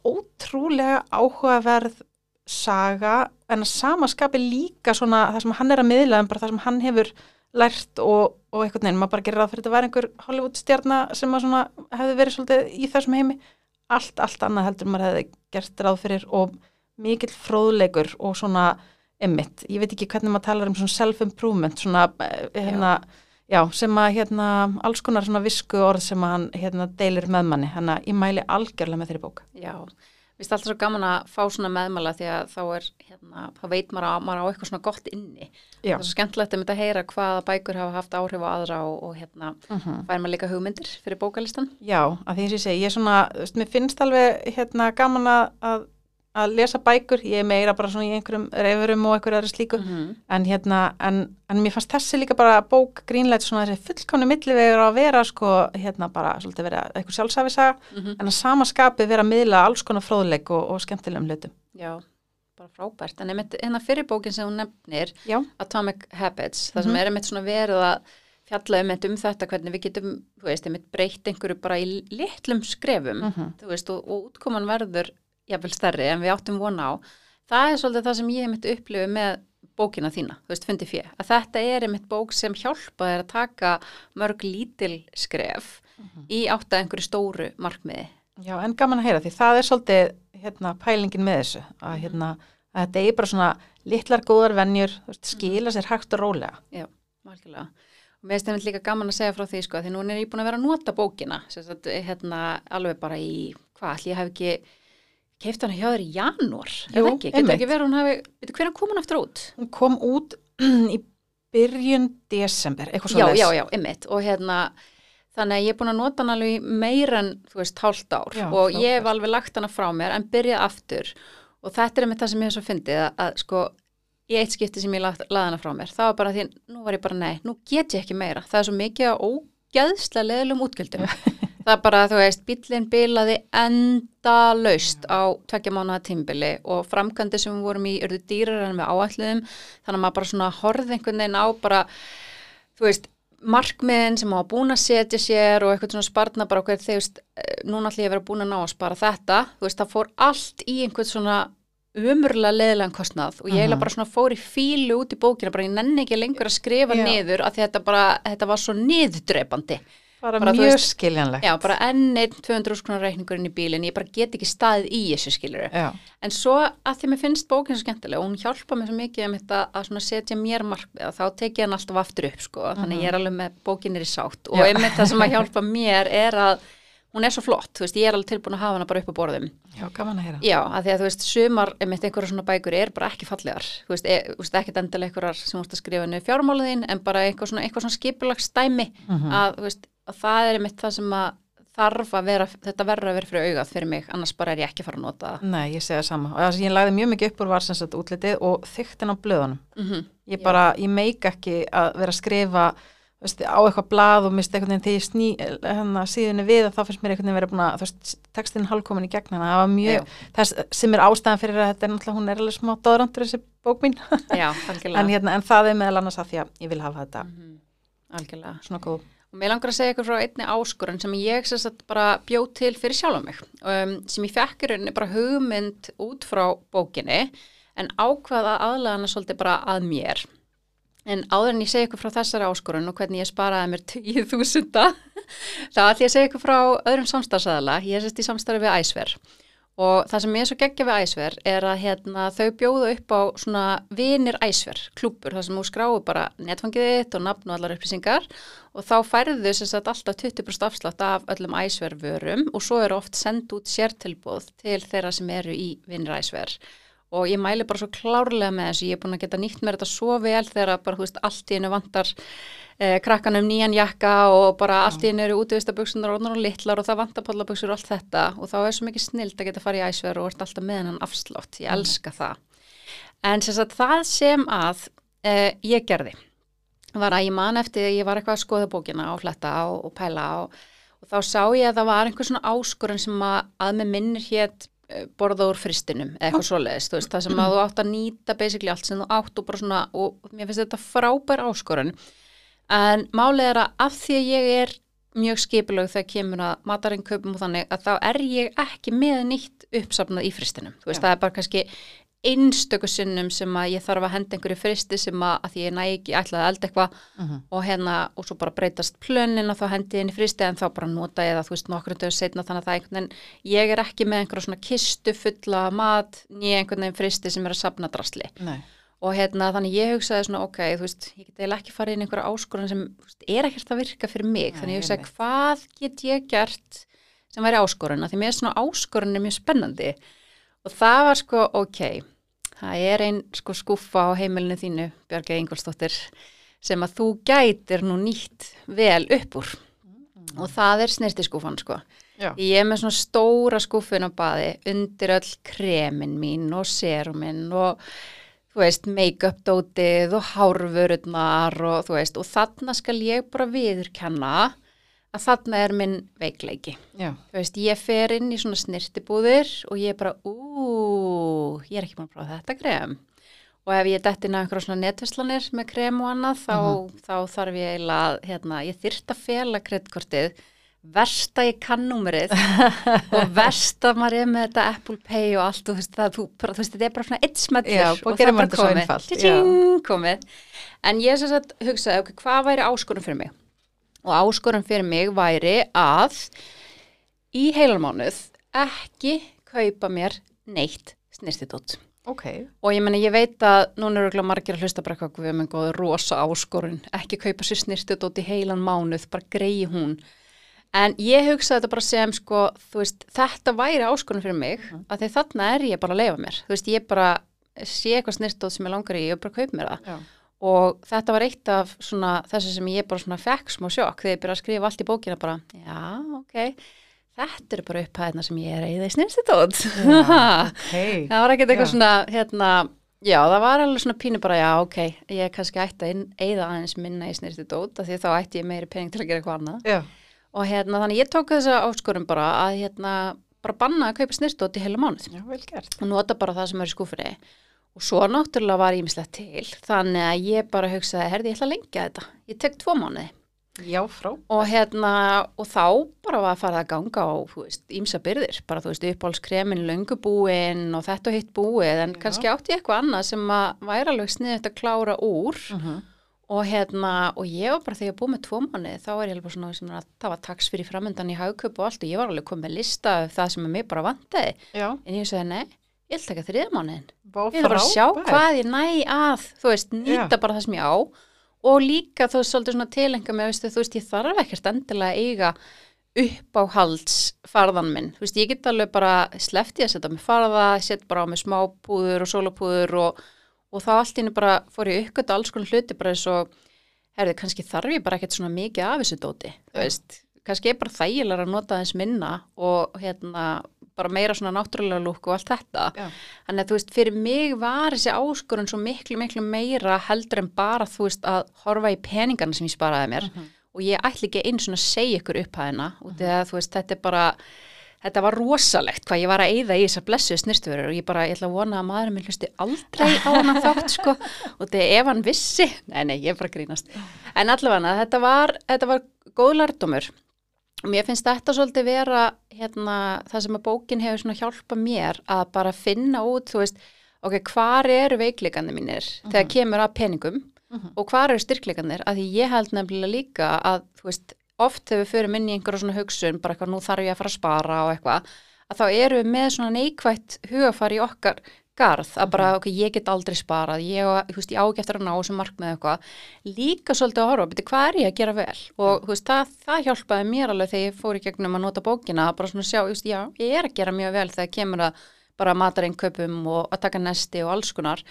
ótrúlega áhugaverð saga en að sama skapi líka svona það sem hann er að miðla en bara það sem hann hefur lært og, og einhvern veginn, maður bara gerir ráð fyrir þetta að vera einhver Hollywood stjarnar sem að svona hefði verið svolítið í þessum heimi allt, allt annað heldur maður hefði gert ráð fyrir og mikill fróðleikur og svona emmitt, ég veit ekki hvernig maður talar um svona self-improvement svona eh, hérna, já. sem að hérna alls konar svona visku orð sem að hann hérna deilir með manni, hann að ég mæli algjörlega með þeirri bók. Já, finnst alltaf svo gaman að fá svona meðmæla því að þá er, hérna, þá veit maður að maður á eitthvað svona gott inni. Já. Það er svo skemmtilegt að mynda að heyra hvaða bækur hafa haft áhrif á aðra og, og hérna, Mm fær maður líka hugmyndir fyrir bókalistan. Já, að því eins og ég segi, ég er svona, þú veist, mér finnst alveg hérna gaman að- að, lesa bækur, ég er meira bara svona í einhverjum reyfurum og einhverju aðra slíku, -hmm. en hérna, en, en mér fannst þessi líka bara bók grínleit svona þessi fullkánu millivegur að vera sko, hérna bara, svolítið vera eitthvað sjálfsæfisaga, Mhm. en að sama skapi vera að miðla alls konar fróðleik og, og skemmtilegum hlutum. Já, bara frábært. En einmitt, hérna fyrir bókin sem hún nefnir, Já, Atomic Habits, það sem Mhm. er einmitt svona verið að fjalla einmitt um þetta hvernig við getum, þú veist, einmitt breytt einhverju bara í litlum skrefum, Mhm. þú veist, og, og útkoman verður jafnvel stærri en við áttum vona á. Það er svolítið það sem ég einmitt upplifu með bókina þína, þú veist, fundi fjö, að þetta er einmitt bók sem hjálpa þér að taka mörg lítil skref í átta einhverju stóru markmiði. já, en gaman að heyra því það er svolítið hérna pælingin með þessu, að hérna, að þetta er bara svona litlar góðar þú veist, skila sér hægt og rólega. Já, margilega. Og mér finnst einmitt líka gaman að segja frá því, sko, því nú er ég búin að vera að nota bókina, sem sagt, hérna, alveg bara í, hvað, ég hef ekki keift hana hjá þér í janúar, eða ekki, getur ekki verið hún hafi, veitu, hvernig kom hún aftur út? Hún kom út í byrjun desember, eitthvað Já, svo já, já, ymmit, og hérna, þannig að ég er búin að nota hana alveg meira en, þú veist, hálft ár. Já, og ég hef alveg lagt hana frá mér en byrjað aftur. Og þetta er einmitt það sem ég hef svo fyndið að, að sko, í eitt skipti sem ég lagt, laði hana frá mér, það var bara því, nú var ég bara nei, nú get ég ekki meira, það er svo mikið að ógeðslega leðlum útgjöldum. það bara, þú veist, bíllinn bilaði enda laust á tvekja mánuða tímbili og framkvæmdi sem við vorum í urðu dýrar en við áalluðum, þannig að maður bara svona horfði einhvern veginn á bara, þú veist, markmiðin sem maður búin að setja sér og eitthvað svona sparna bara okkur þú veist, eh, núna ætlum ég að vera búin að ná að spara þetta, þú veist, það fór allt í einhvern svona umurlega leðilegan kostnað og ég Mhm. bara svona fór í fílu út í bókina, bara ég nenni ekki lengur að skrifa Já. niður af því þetta bara, þetta var svo niðurdreipandi. bara, bara, mjög veist, skiljanlegt. Já, bara enn einn 200 skronar reikningurinn í bílinn, ég bara get ekki staðið í þessu skiluru. Já. En svo að því mér finnst bókin svo skemmtileg og hún hjálpa mér svo mikið um þetta að setja mér markmið og þá tek ég hann alltaf aftur upp sko, þannig ég er alveg með bókin er í sátt og einmitt það sem að hjálpa mér er að hún er svo flott, þú veist, ég er alveg tilbúin að hafa hana bara upp á borðum. já, gaman að heyra. Já, að því að þú veist, sumar einmitt einhverja svona bækur er bara ekki fallegar, þú veist, e, þú veist ekkert endilega einhverjar sem vorst að skrifa niður fjármálaðin en bara eitthvað svona, eitthvað svona skipulagsdæmi Mhm. að, þú veist, að það er einmitt það sem að þarf að vera, þetta verður að vera fyrir augað fyrir mig, annars bara er ég ekki fara að nota það. Nei, ég segi það sama. Og það sem ég lagði mjög mikið upp úr var sem sagt útlitið og þyktin á blöðunum. Mm Ég Já. bara, ég meik ekki að vera að skrifa veist, á eitthvað blað og mista einhvern veginn þegar ég sný hérna, síðunni við þá finnst mér einhvern veginn vera búin að, textin halvkomin í gegn hana, það var mjög, þess sem er ástæðan fyrir að þetta er náttúrulega, hún er alveg smá dóðrandur þessi bók mín, Já, en, hérna, en það er meðal annars að því að ég vil hafa þetta Mhm, Algjörlega. svona góð. Og mér langar að segja ykkur frá einni áskorun sem ég bara bjóð til fyrir sjálfa mig um, sem ég fekk í rauninni bara hugmynd út frá bókinni en ákvaða aðlæðana svolítið bara að mér. En áður en ég segja ykkur frá þessari áskorun og hvernig ég sparaði mér 10.000 þá ætlum ég að segja ykkur frá öðrum samstarfsæðala. Ég er sérst í samstarfi við Æsver og það sem ég er svo geggja við Æsver er að hérna, þau bjóða upp á svona vinir Æsver, klúpur, þar sem þú skráir bara netfangið þitt og nafn og allar upplýsingar. Og þá færðu sem sagt alltaf 20% afslátt af öllum Æsver vörum og svo eru oft send út sértilbúð til þeirra sem eru í vinir Æsver og ég mæli bara svo klárlega með þessu, ég er búin að geta nýtt mér þetta svo vel þegar bara, þú veist, allt í hennu vantar eh, krakkan um nýjan jakka og bara allt í hennu eru útvistabuksunar og, litlar og það vantar pallabuksur og allt þetta. Og þá er svo mikið snild að geta fara í æsver og ert alltaf með hennan afslátt, ég elska það. En sem sagt, það sem að eh, ég gerði var að ég man eftir að ég var eitthvað að skoða bókina og fletta og, og pæla og, og þá sá ég að það var einhver svona áskorun sem að, að með minnir hétt borða úr fristinum eða eitthvað svoleiðist, þú veist, það sem að þú átt að nýta basically allt sem þú átt og bara svona og mér finnst þetta frábær áskorun. En málið er að af því að ég er mjög skipulög þegar kemur að matarinn kaupum og þannig að þá er ég ekki með nýtt uppsafnað í fristinum, þú veist, Já. það er bara kannski einstöku sinnum sem að ég þarf að henda einhverju fristi sem að, að ég næ ekki ætlaði að elda eitthvað. Mhm. og hérna og svo bara breytast plönin og þá hendi ég inn í fristi en þá bara nota ég það þú veist nokkur dögur setna þannig að það er einhvern veginn ég er ekki með einhverja svona kistu fulla mat nýja einhvern veginn fristi sem er að sapna drasli. Nei. og hérna þannig ég hugsaði svona ok, þú veist, ég get eiginlega ekki farið inn í einhverja áskorun sem veist, er ekkert að virka fyrir mig. Nei, þannig ég hugsaði hvað get ég gert sem væri áskorun, af því mér er svona áskorun er mjög spennandi. Og það var sko ok, það er ein sko skúfa á heimilinu þínu Björgja Ingolstóttir sem að þú gætir nú nýtt vel upp úr. Og það er snirtiskúfan sko. Já. Ég er með svona stóra skúfun á baði undir öll kremin mín og seruminn og þú veist, make-up dótið og hárvörurnar og þú veist, og þarna skal ég bara viðurkenna að þarna er minn veikleiki. Já. Þú veist, ég fer inn í svona snirtibúðir og ég er bara, ú, ég er ekki búin að prófa þetta krem. Og ef ég detti inn á einhverja svona netvislanir með krem og annað, þá, þá þarf ég eiginlega, hérna, ég þyrft að fela kreddkortið, versta ég kann númerið og versta maður er með þetta Apple Pay og allt, og þú veist, það, þú, bara, þú veist, þetta er bara svona eitt smellur Já, og þetta svo einfalt, já. Tjing, komið. En ég sem sagt hugsaði, ok, hvað væri áskorun fyrir mig? Og áskorun fyrir mig væri að í heilalmánuð ekki kaupa mér neitt snirtidótt. Ok. Og ég meni, ég veit að núna eru margir að hlusta bara eitthvað við með góða rosa áskorun, ekki kaupa sér snirtidótt í heilan mánuð, bara greiði hún. En ég hugsaði þetta bara sem sko, veist, þetta væri áskorun fyrir mig, Mhm. að því þarna er ég bara að leifa mér. Þú veist, ég bara sé eitthvað snirtidótt sem ég langar í og bara kaupa mér það. Já. Og þetta var eitt af svona, þessu sem ég bara svona fekk smá sjokk þegar ég byrja að skrifa allt í bókina bara, já, ok, þetta eru bara upphæðina sem ég er eða í snirtidótt. Ok. Það var ekkert eitthvað Já. svona, hérna, já, það var alveg svona pínu bara, já, ok, ég kannski ætti að eða aðeins minna í af því þá ætti ég meiri pening til að gera eitthvað annað. Já. Og hérna, þannig ég tók þessa áskorum bara að, hérna, bara banna að kaupa snirti í heila mánuð Já, vel gert. og nota bara það sem er í skúfri. Og svo náttúrulega var ímislegt til, þannig að ég bara hugsaði, herði, ég ætla að lengja þetta. Ég tek tvo mánuði. Já, frá. Og hérna, og þá bara var að fara að ganga á, þú veist, ímsa byrðir, bara þú veist, uppáhaldskremin, löngubúin og þetta og hitt búið, en Já. kannski átti ég eitthvað annað sem að væri alveg sniðið að klára úr Mm og hérna, og ég var bara þegar ég búið með tvo manni, þá var ég alveg svona sem að það var taks fyrir framöndan í haugköp og allt og ég var alveg komið með lista af það sem að mér bara vantaði, Já. en ég sagði, nei, ég ætla ekki að þriða. Vá, Ég vil bara sjá frábært. hvað ég næ að, þú veist, nýta Já. bara það sem ég á og líka þú veist, svolítið svona tilenga með, þú veist, ég þarf ekkert endilega að eiga upp á halds farðan minn, þú veist, ég get alveg bara sleftið að setja mig farða, setja bara á mig smápúður og sólapúður og, og þá allt inni bara fór ég uppgötta alls konar hluti bara eins og, herði, kannski þarf ég bara ekkert svona mikið af þessu dóti, þú veist, kannski er bara þægilega að nota þess minna og hérna bara meira svona náttúrulega lúk og allt þetta. Já. Að þú veist, fyrir mig var þessi áskorun svo miklu, miklu meira heldur en bara þú veist að horfa í peningana sem ég sparaði mér. Mhm. og ég ætli ekki einu svona að segja ykkur í að þú veist, þetta er bara, þetta var rosalegt hvað ég var að eyða í þessar blessuð snirtverður og ég bara, ég ætla að vona að maðurinn minn hlusti aldrei á hana þátt sko. Og þetta ef hann vissi, nei nei, ég er bara grínast. En allavega, þetta var, þetta var góð lærdómur. og mér finnst þetta svolítið vera hérna, það sem að bókin hefur svona hjálpa mér að bara finna út, þú veist, ok, hvar eru veikleikandi mínir þegar kemur að peningum Mhm. og hvar eru styrkleikandir, að því ég held nefnilega líka að, þú veist, oft þegar við förum inn í einhverja svona hugsun, bara eitthvað nú þarf ég að fara að spara og eitthvað, að þá eru við með svona neikvætt hugafar í okkar garð, að bara, ok, ég get aldrei sparað, ég, þú veist, ég á ekki eftir að ná sem markmið eitthvað, líka svolítið að horfa, beti, hvað er ég að gera vel? Og þú veist, það, það hjálpaði mér alveg þegar ég fór í gegnum að nota bókina, að bara svona sjá, just, já, ég er að gera mjög vel þegar kemur að bara matarinköpum og að taka nesti og alls konar.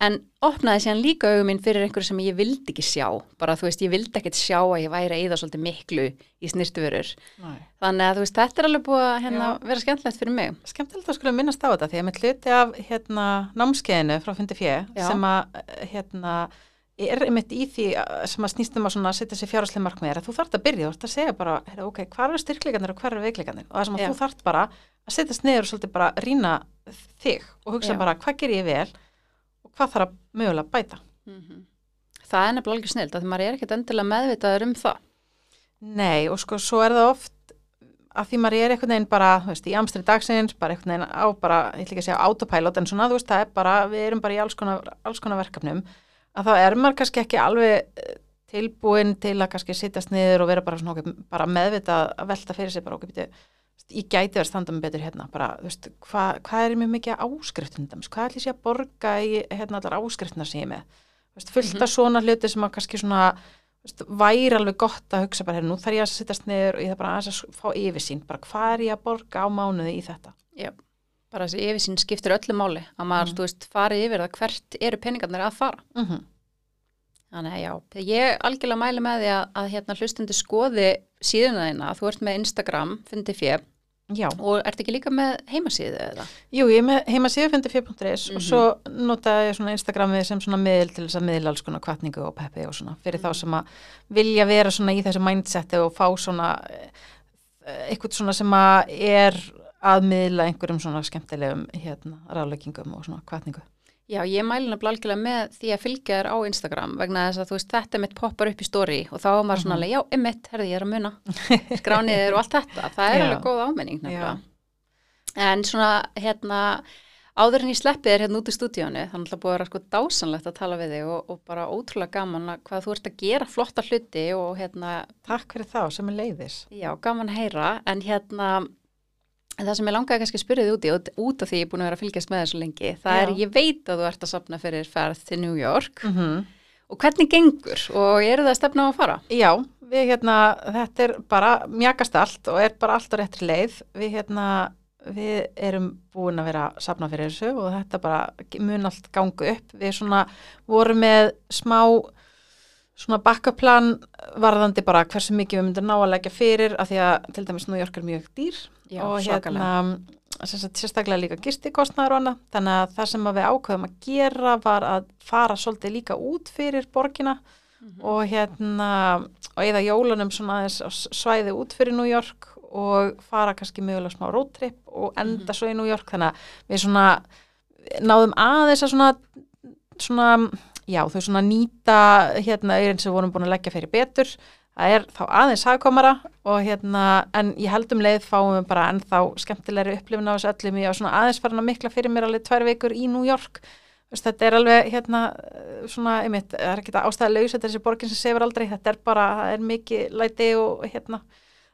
En opnaði síðan líka augum mín fyrir einhverju sem ég vildi ekki sjá. Bara þú veist, ég vildi ekkert sjá að ég væri að eyða svolítið miklu í snirtuverur þannig að þú veist, þetta er alveg búið að hérna, vera skemmtilegt fyrir mig. Skemmtilegt að skulle minnast á þetta því að með hluti af hérna, námskeiðinu frá fundi fjö sem að eh, hérna, er einmitt í því að- sem að snýstum að setja sér fjárháslega markmið er að þú þarft að byrja, þú þarft að segja bara heyrðu, ok, hvað eru styrkleikarnir og hvað eru veikleikarnir? Og það sem að Já. þú þarft bara að setjast niður og svolítið bara rýna þig og hugsa Já. bara hvað ger ég vel og hvað þarf að mögulega bæta? Það er nefnilega alveg snild að maður er ekkert endilega meðvitaður um það. Nei, og sko, svo er það oft að því maður er einhvern veginn bara, þú veist, í amstri dagsins, bara einhvern veginn á bara, ég ætla ekki að segja autopilot, en svona, þú veist, það er bara, við erum bara í alls konar, alls konar verkefnum, að þá er maður kannski ekki alveg eh, tilbúin til að kannski sittast niður og vera bara svona bara meðvita að velta fyrir sig bara okkur, býtu, ég gæti verið að standa mig betur hérna, bara, veist, hvað hva er mér mikið áskriftin, hvað ætla ég að borga í hérna allar áskriftina sem ég með, veist, fullt af mm -hmm. svona hluti sem að kannski svona veist, væri alveg gott að hugsa bara, hérna, nú þarf ég að sittast niður og ég þarf bara að fá yfirsýn, bara hvað er ég að borga á mánuði í þetta? Já, bara þessi yfirsýn skiptir öllu máli, að maður, mm. þú veist, farið yfir það hvert eru peningarnir að fara. Mm -hmm. Þannig að já, ég algjörlega mæli með því að, að hérna hlustundi skoði síðan þeina, þú ert með Instagram, fundi fjö, Já. Og ert ekki líka með heimasíðu eða? Jú, ég er með heimasíðu fundi 4.is -hmm. og svo notaði ég svona Instagramið sem svona miðl til þess að miðla alls konar kvartningu og peppi og svona fyrir mm þá sem að vilja vera svona í þessu mindseti og fá svona eh, eitthvað svona sem að er að miðla einhverjum svona skemmtilegum hérna ráleggingum og svona kvartningu. Já, ég mæli nefnilega algjörlega með því að fylgja þér á Instagram vegna þess að þú veist, þetta mitt poppar upp í stóri og þá er maður svona mhm. alveg, já, emitt, herði ég er að muna, skrániðir og allt þetta, það er alveg góð ámenning nefnilega. En svona, hérna, áður en ég sleppi þér hérna út í stúdíónu, þannig að búið að vera sko dásanlegt að tala við þig og, og bara ótrúlega gaman að hvað þú ert að gera flotta hluti og hérna. Takk fyrir þá sem er leiðis. Já, gaman að heyra, en hérna það sem ég langaði kannski að spyrja þið úti, út af því ég er búin að vera að fylgjast með þessu lengi, það Já. er, ég veit að þú ert að sapna fyrir ferð til New York mm -hmm. og hvernig gengur og eru það að stefna á að fara? Já, við hérna, þetta er bara mjagast allt og er bara allt á réttri leið. Við hérna, við erum búin að vera að sapna fyrir þessu og þetta bara mun allt gangu upp. Við svona vorum með smá svona bakkaplan varðandi bara hversu mikið við myndum ná að leggja fyrir af því að til dæmis New York er mjög dýr Já, og hérna sérstaklega líka gistikostnaður og annað þannig að það sem við ákveðum að gera var að fara svolítið líka út fyrir borgina mm -hmm. og hérna og eða jólunum svona svæði út fyrir New York og fara kannski mögulega smá roadtrip og enda mm -hmm. svo í New York þannig að við svona náðum aðeins að svona svona já þau svona nýta hérna auðvitað sem við vorum búin að leggja fyrir betur það er þá aðeins hagkomara og hérna, en ég held um leið fáum við bara ennþá skemmtilegri upplifin á þessu öllum, ég var svona aðeins farin að mikla fyrir mér alveg tvær vikur í New York. Þetta er alveg hérna svona, einmitt, það er ekki það ástæðilegs þetta er þessi borgin sem sefur aldrei, þetta er bara það er mikið læti og hérna.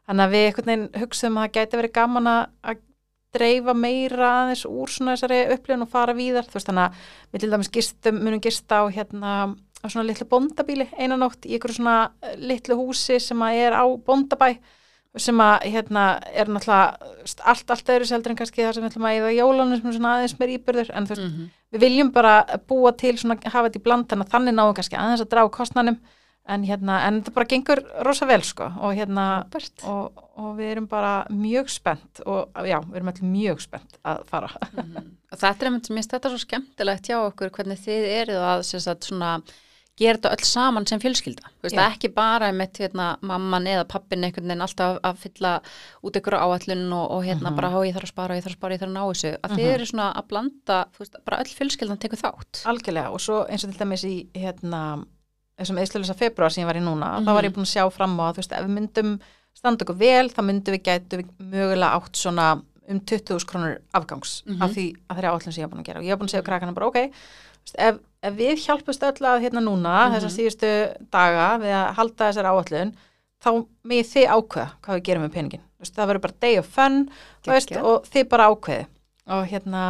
Þannig að við einhvern veginn hugsaðum að það gæti verið gaman að dreifa meira aðeins úr svona þessari upplifin og fara víðar, þú veist þannig að við til dæmis gistum, munum gista á hérna á svona litlu bondabíli einanótt í einhverju svona eh, litlu húsi sem að er á bondabæ sem að hérna er náttúrulega allt, allt öðru seldur en kannski það sem við ætlum að eða jólunum sem er svona aðeins meir íbyrður en þú veist, mm -hmm. við viljum bara búa til svona hafa þetta í bland þannig að þannig náum kannski aðeins að draga kostnanum en hérna, en þetta bara gengur rosa vel sko og hérna og, og við erum bara mjög spennt og já, við erum allir mjög spennt að fara mm -hmm. og þetta er mér finnst þetta svo skemmtilegt hjá okkur hvernig þið eruð að sagt, svona gera þetta öll saman sem fjölskylda veist, ekki bara með hérna, mamman eða pappin einhvern veginn alltaf að fylla út ykkur áallun og, og hérna uh -huh. bara há ég þarf að spara, ég þarf að spara, ég þarf að ná þessu að uh -huh. þið eru svona að blanda, veist, bara öll fjölskyldan tekur þátt. Algjörlega og svo eins og til dæmis í hérna þessum eðsluðlösa februar sem ég var í núna uh -huh. þá var ég búin að sjá fram á að þú veist ef við myndum standa okkur vel þá myndum við gætu við mögulega átt svona um 20.000 krónur afgangs af því að það er áallun sem ég hef búin að gera. Og ég hef búin að segja krakkana bara ok, ef ef við hjálpust öll að hérna núna mm -hmm. þessar síðustu daga við að halda þessar áallun þá með þið ákveða hvað við gerum með peningin. Það verður bara day of fun veist, og þið bara ákveði og hérna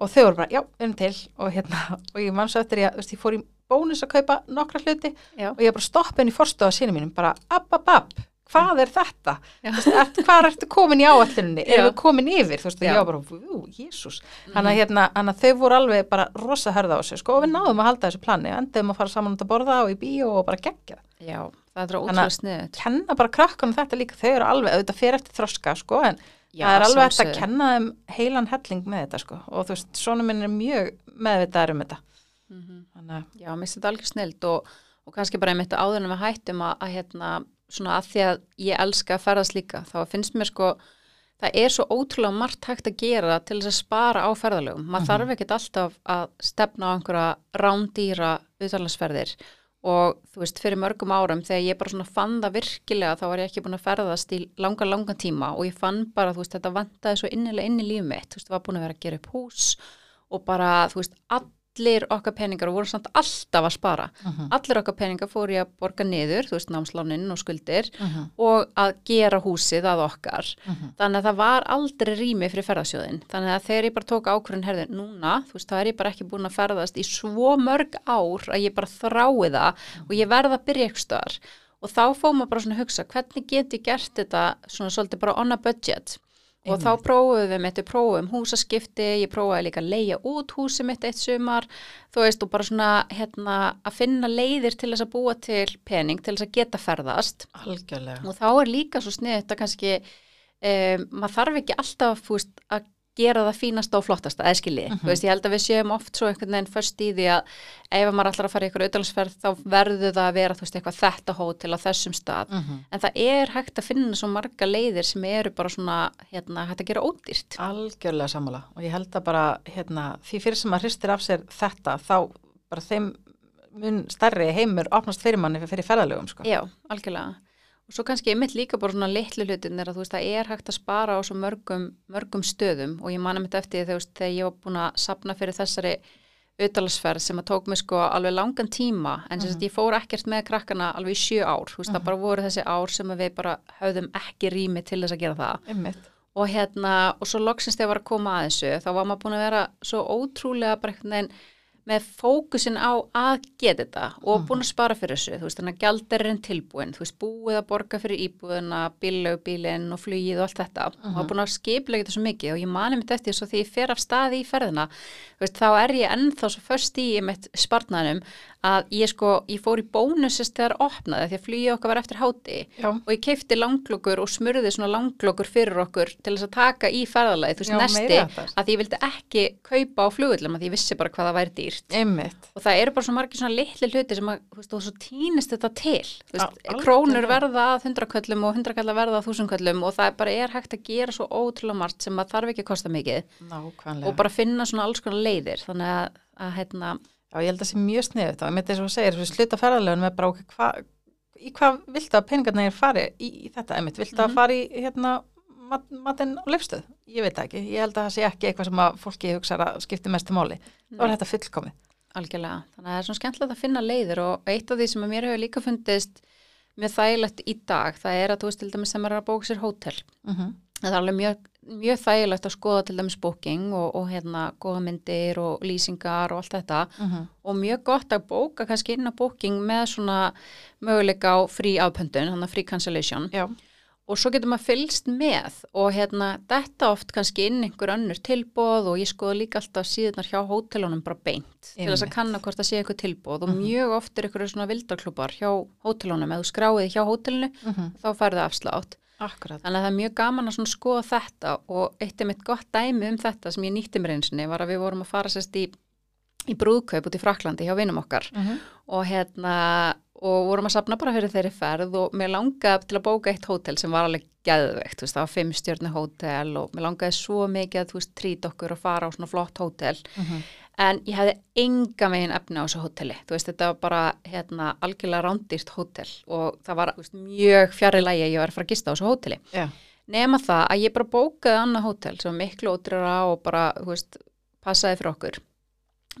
og þau voru bara, já, við erum til. Og hérna, og ég mann svo eftir ég, veist, ég fór í bónus að kaupa nokkra hluti já. og ég bara stoppa henni fórstöða sínum mínum bara, app, app, app hvað er þetta? Hvað ertu komin í áallinni? Erum við komin yfir? Þú veist, ég var bara, ú, jésús Þannig að hérna, þau voru alveg bara rosa hörða á sig, sko, og við náðum að halda þessu plani endaðum að fara saman út að borða og í bíó og bara gegja Já, það er ótrúlega sniðut Kenna bara krakkanum þetta líka, þau eru alveg auðvitað fyrir eftir þroska, sko, en Já, það er alveg eftir að kenna þeim heilan helling með þetta, sko, og þú veist, svona minn er mjög meðvitaður um þetta. Mm -hmm. Þannig... Já, svona að því að ég elska að ferðast líka þá finnst mér sko það er svo ótrúlega margt hægt að gera til þess að spara á ferðalögum. Maður mm -hmm. þarf ekkert alltaf að stefna á einhverja rándýra auðvitaðlagsferðir og þú veist, fyrir mörgum árum þegar ég bara svona fann það virkilega þá var ég ekki búin að ferðast í langa, langa tíma og ég fann bara, þú veist, þetta vantaði svo innilega inn í lífið mitt, þú veist, var búin að vera að gera upp hús og bara, þú veist, allir okkar peningar og voru samt alltaf að spara Mhm. allir okkar peningar fór ég að borga niður, þú veist, námsláninn og skuldir Mhm. og að gera húsið að okkar Mhm. þannig að það var aldrei rými fyrir ferðasjóðin þannig að þegar ég bara tók ákvörðin herði núna, þú veist, þá er ég bara ekki búin að ferðast í svo mörg ár að ég bara þrái það og ég verða að byrja ykkur stöðar og þá fóð maður bara svona að hugsa hvernig get ég gert þetta svona svolítið bara on a budget og þá prófuðum við mitt, við prófuðum húsaskipti, ég prófaði líka að leia út húsið mitt eitt sumar, þú veist, og bara svona hérna að finna leiðir til þess að búa til pening, til þess að geta ferðast. Algjörlega. og þá er líka svo snið þetta kannski um, maður þarf ekki alltaf veist, að gera það fínasta og flottasta eða skiljið, þú veist, ég held að við séum oft svo einhvern veginn först í því að ef maður ætlar að fara í ykkur auðvitaðsferð þá verður það að vera veist, eitthvað þetta hótel á þessum stað Mhm. en það er hægt að finna svo marga leiðir sem eru bara svona, hérna, hægt að gera ódýrt Algjörlega sammála og ég held að bara hérna, því fyrir sem maður hristir af sér þetta þá bara þeim mun stærri heimur opnast fyrir manni fyrir ferðalögum sko. Já, algjörlega. Og svo kannski mitt líka bara svona litlu hlutin er að þú veist það er hægt að spara á svo mörgum, mörgum stöðum. Og ég manna mitt eftir því þegar, veist, þegar ég var búin að sapna fyrir þessari auðdalasferð sem að tók mig sko alveg langan tíma. En sem sagt ég fór ekkert með krakkana alveg í sjö ár, þú veist það bara voru þessi ár sem að við bara höfðum ekki rými til þess að gera það. Einmitt. og hérna og svo loksins þegar ég var að koma að þessu þá var maður búin að vera svo ótrúlega bara einhvern veginn með fókusin á að geta þetta og búin að spara fyrir þessu, þú veist, þannig að gjaldarinn tilbúin, þú veist, búið að borga fyrir íbúðuna, bílaugubílinn og flugið og allt þetta. Og hafa búin að skiplega þetta svo mikið og ég mani mitt eftir svo því ég fer af staði í ferðina, þú veist, þá er ég ennþá svo först í mitt spartnaðinum að ég sko, ég fór í bónusist þegar opnaði því að flugið okkar var eftir háti Já. og ég keipti langlokkur og smurði svona langlokkur fyrir okkur til þess að taka í ferðalagi, þú veist, Já, nesti að ég vildi ekki kaupa á flugullum að ég vissi bara hvað það væri dýrt. Einmitt. og það eru bara svo margir svona litli hluti sem að, þú veist, og svo týnist þetta til. Þú veist, algjörlega. krónur verða að hundraköllum og hundrakallar verða að þúsundköllum og það bara er hægt að gera svo ótrúlega margt sem að þarf ekki að Já, ég held að það sé mjög sniðut og ég myndi þess að þú segir, við sluta ferðalögun með bara okkur hvað í hvað viltu að peningarnir fari í, í þetta, einmitt, viltu Mhm. að fari í hérna mat, matinn og leifstöð ég veit ekki, ég held að það sé ekki eitthvað sem að fólki hugsa að skipti mestu máli. Þá er þetta fullkomið. Algjörlega. Þannig að það er svona skemmtilegt að finna leiðir og eitt af því sem að mér hefur líka fundist mjög þægilegt í dag, það er að þú veist til dæmis sem er að bóka sér hótel. Mm -hmm. það er alveg mjög, mjög þægilegt að skoða til dæmis booking og, og hérna góða myndir og lýsingar og allt þetta. Og mjög gott að bóka kannski inn á booking með svona möguleika á frí afpöndun, þannig að frí cancellation. Já, og svo getur maður fylgst með og hérna þetta oft kannski inn einhver önnur tilbóð og ég skoða líka alltaf síðunar hjá hótelunum bara beint til þess að Einmitt. kanna hvort það sé eitthvað tilbóð og mjög oft er eitthvað svona vildarklúpar hjá hótelunum, ef þú skráið hjá hótelinu þá færðu afslátt akkurat. Þannig að það er mjög gaman að skoða þetta og eitt er mitt gott dæmi um þetta sem ég nýtti mér einsinni var að við vorum að fara sérst í, í brúðkaup út í Fraklandi hjá vinum okkar. Og hérna og vorum að sapna bara fyrir þeirri ferð og mér langaði til að bóka eitt hótel sem var alveg veist, það var fimm stjórnu hótel og mér langaði svo mikið að þú veist trýt okkur og fara á svona flott hótel en ég hefði enga megin efni á þessu hóteli, þú veist, þetta var bara hérna algjörlega rándýrt hótel og það var veist, mjög fjarrir lægi að ég var að fara að gista á þessu hóteli. Já, nema það að ég bara bókaði annað hótel sem var miklu ótrýra og bara, veist, passaði fyrir okkur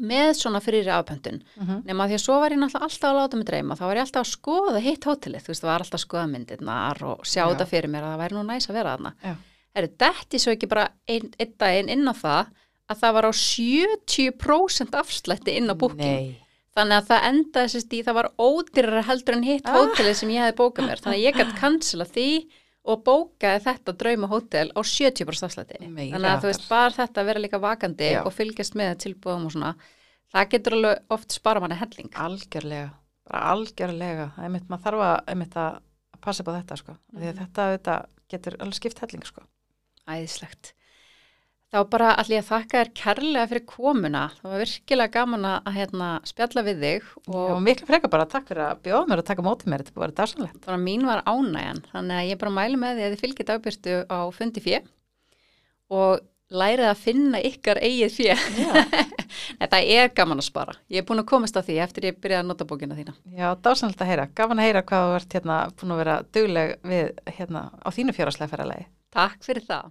með svona fyrir afpöndun Mhm. nema því að svo var ég náttúrulega alltaf að láta mig dreyma. Þá var ég alltaf að skoða hitt hótelið. Þú veist, það var alltaf að skoða myndirnar og sjá Já. þetta fyrir mér að það væri nú næs að vera Já. Herru, detti svo ekki bara einn ein daginn inn á það að það var á 70% afslætti inn á booking. Nei, þannig að það endaði sérst í það var ódýrara heldur en hitt Ah. hótelið sem ég hefði bókað mér. Þannig að ég gætt cancela því og bókaði þetta drauma hótel á 70% afslætti. Þannig að þú veist bara þetta að vera líka vakandi Já. og fylgjast með tilbúðum og svona það getur alveg oft spara manni helling. Algjörlega bara algjörlega, einmitt, maður þarf að einmitt að passa upp á þetta sko. Því að þetta, þetta getur alveg skipt helling sko. Æðislegt þá bara allir að þakka þér kærlega fyrir komuna það var virkilega gaman að hérna, spjalla við þig og og miklu frekar bara takk fyrir að bjóða mér að taka mótið mér, þetta að vera dásanlegt bara mín var ánægjan þannig að ég bara mælu með því að þið fylgir dagbyrtu á fundi fjö og lærið að finna ykkar eigið fjö. Þetta er gaman að spara. Ég er búin að komast á því eftir ég byrjaði að nota bókina þína. Já, dásanlega að heyra. Gaman að heyra hvað þú ert hérna búin að vera dugleg við hérna. Takk fyrir það.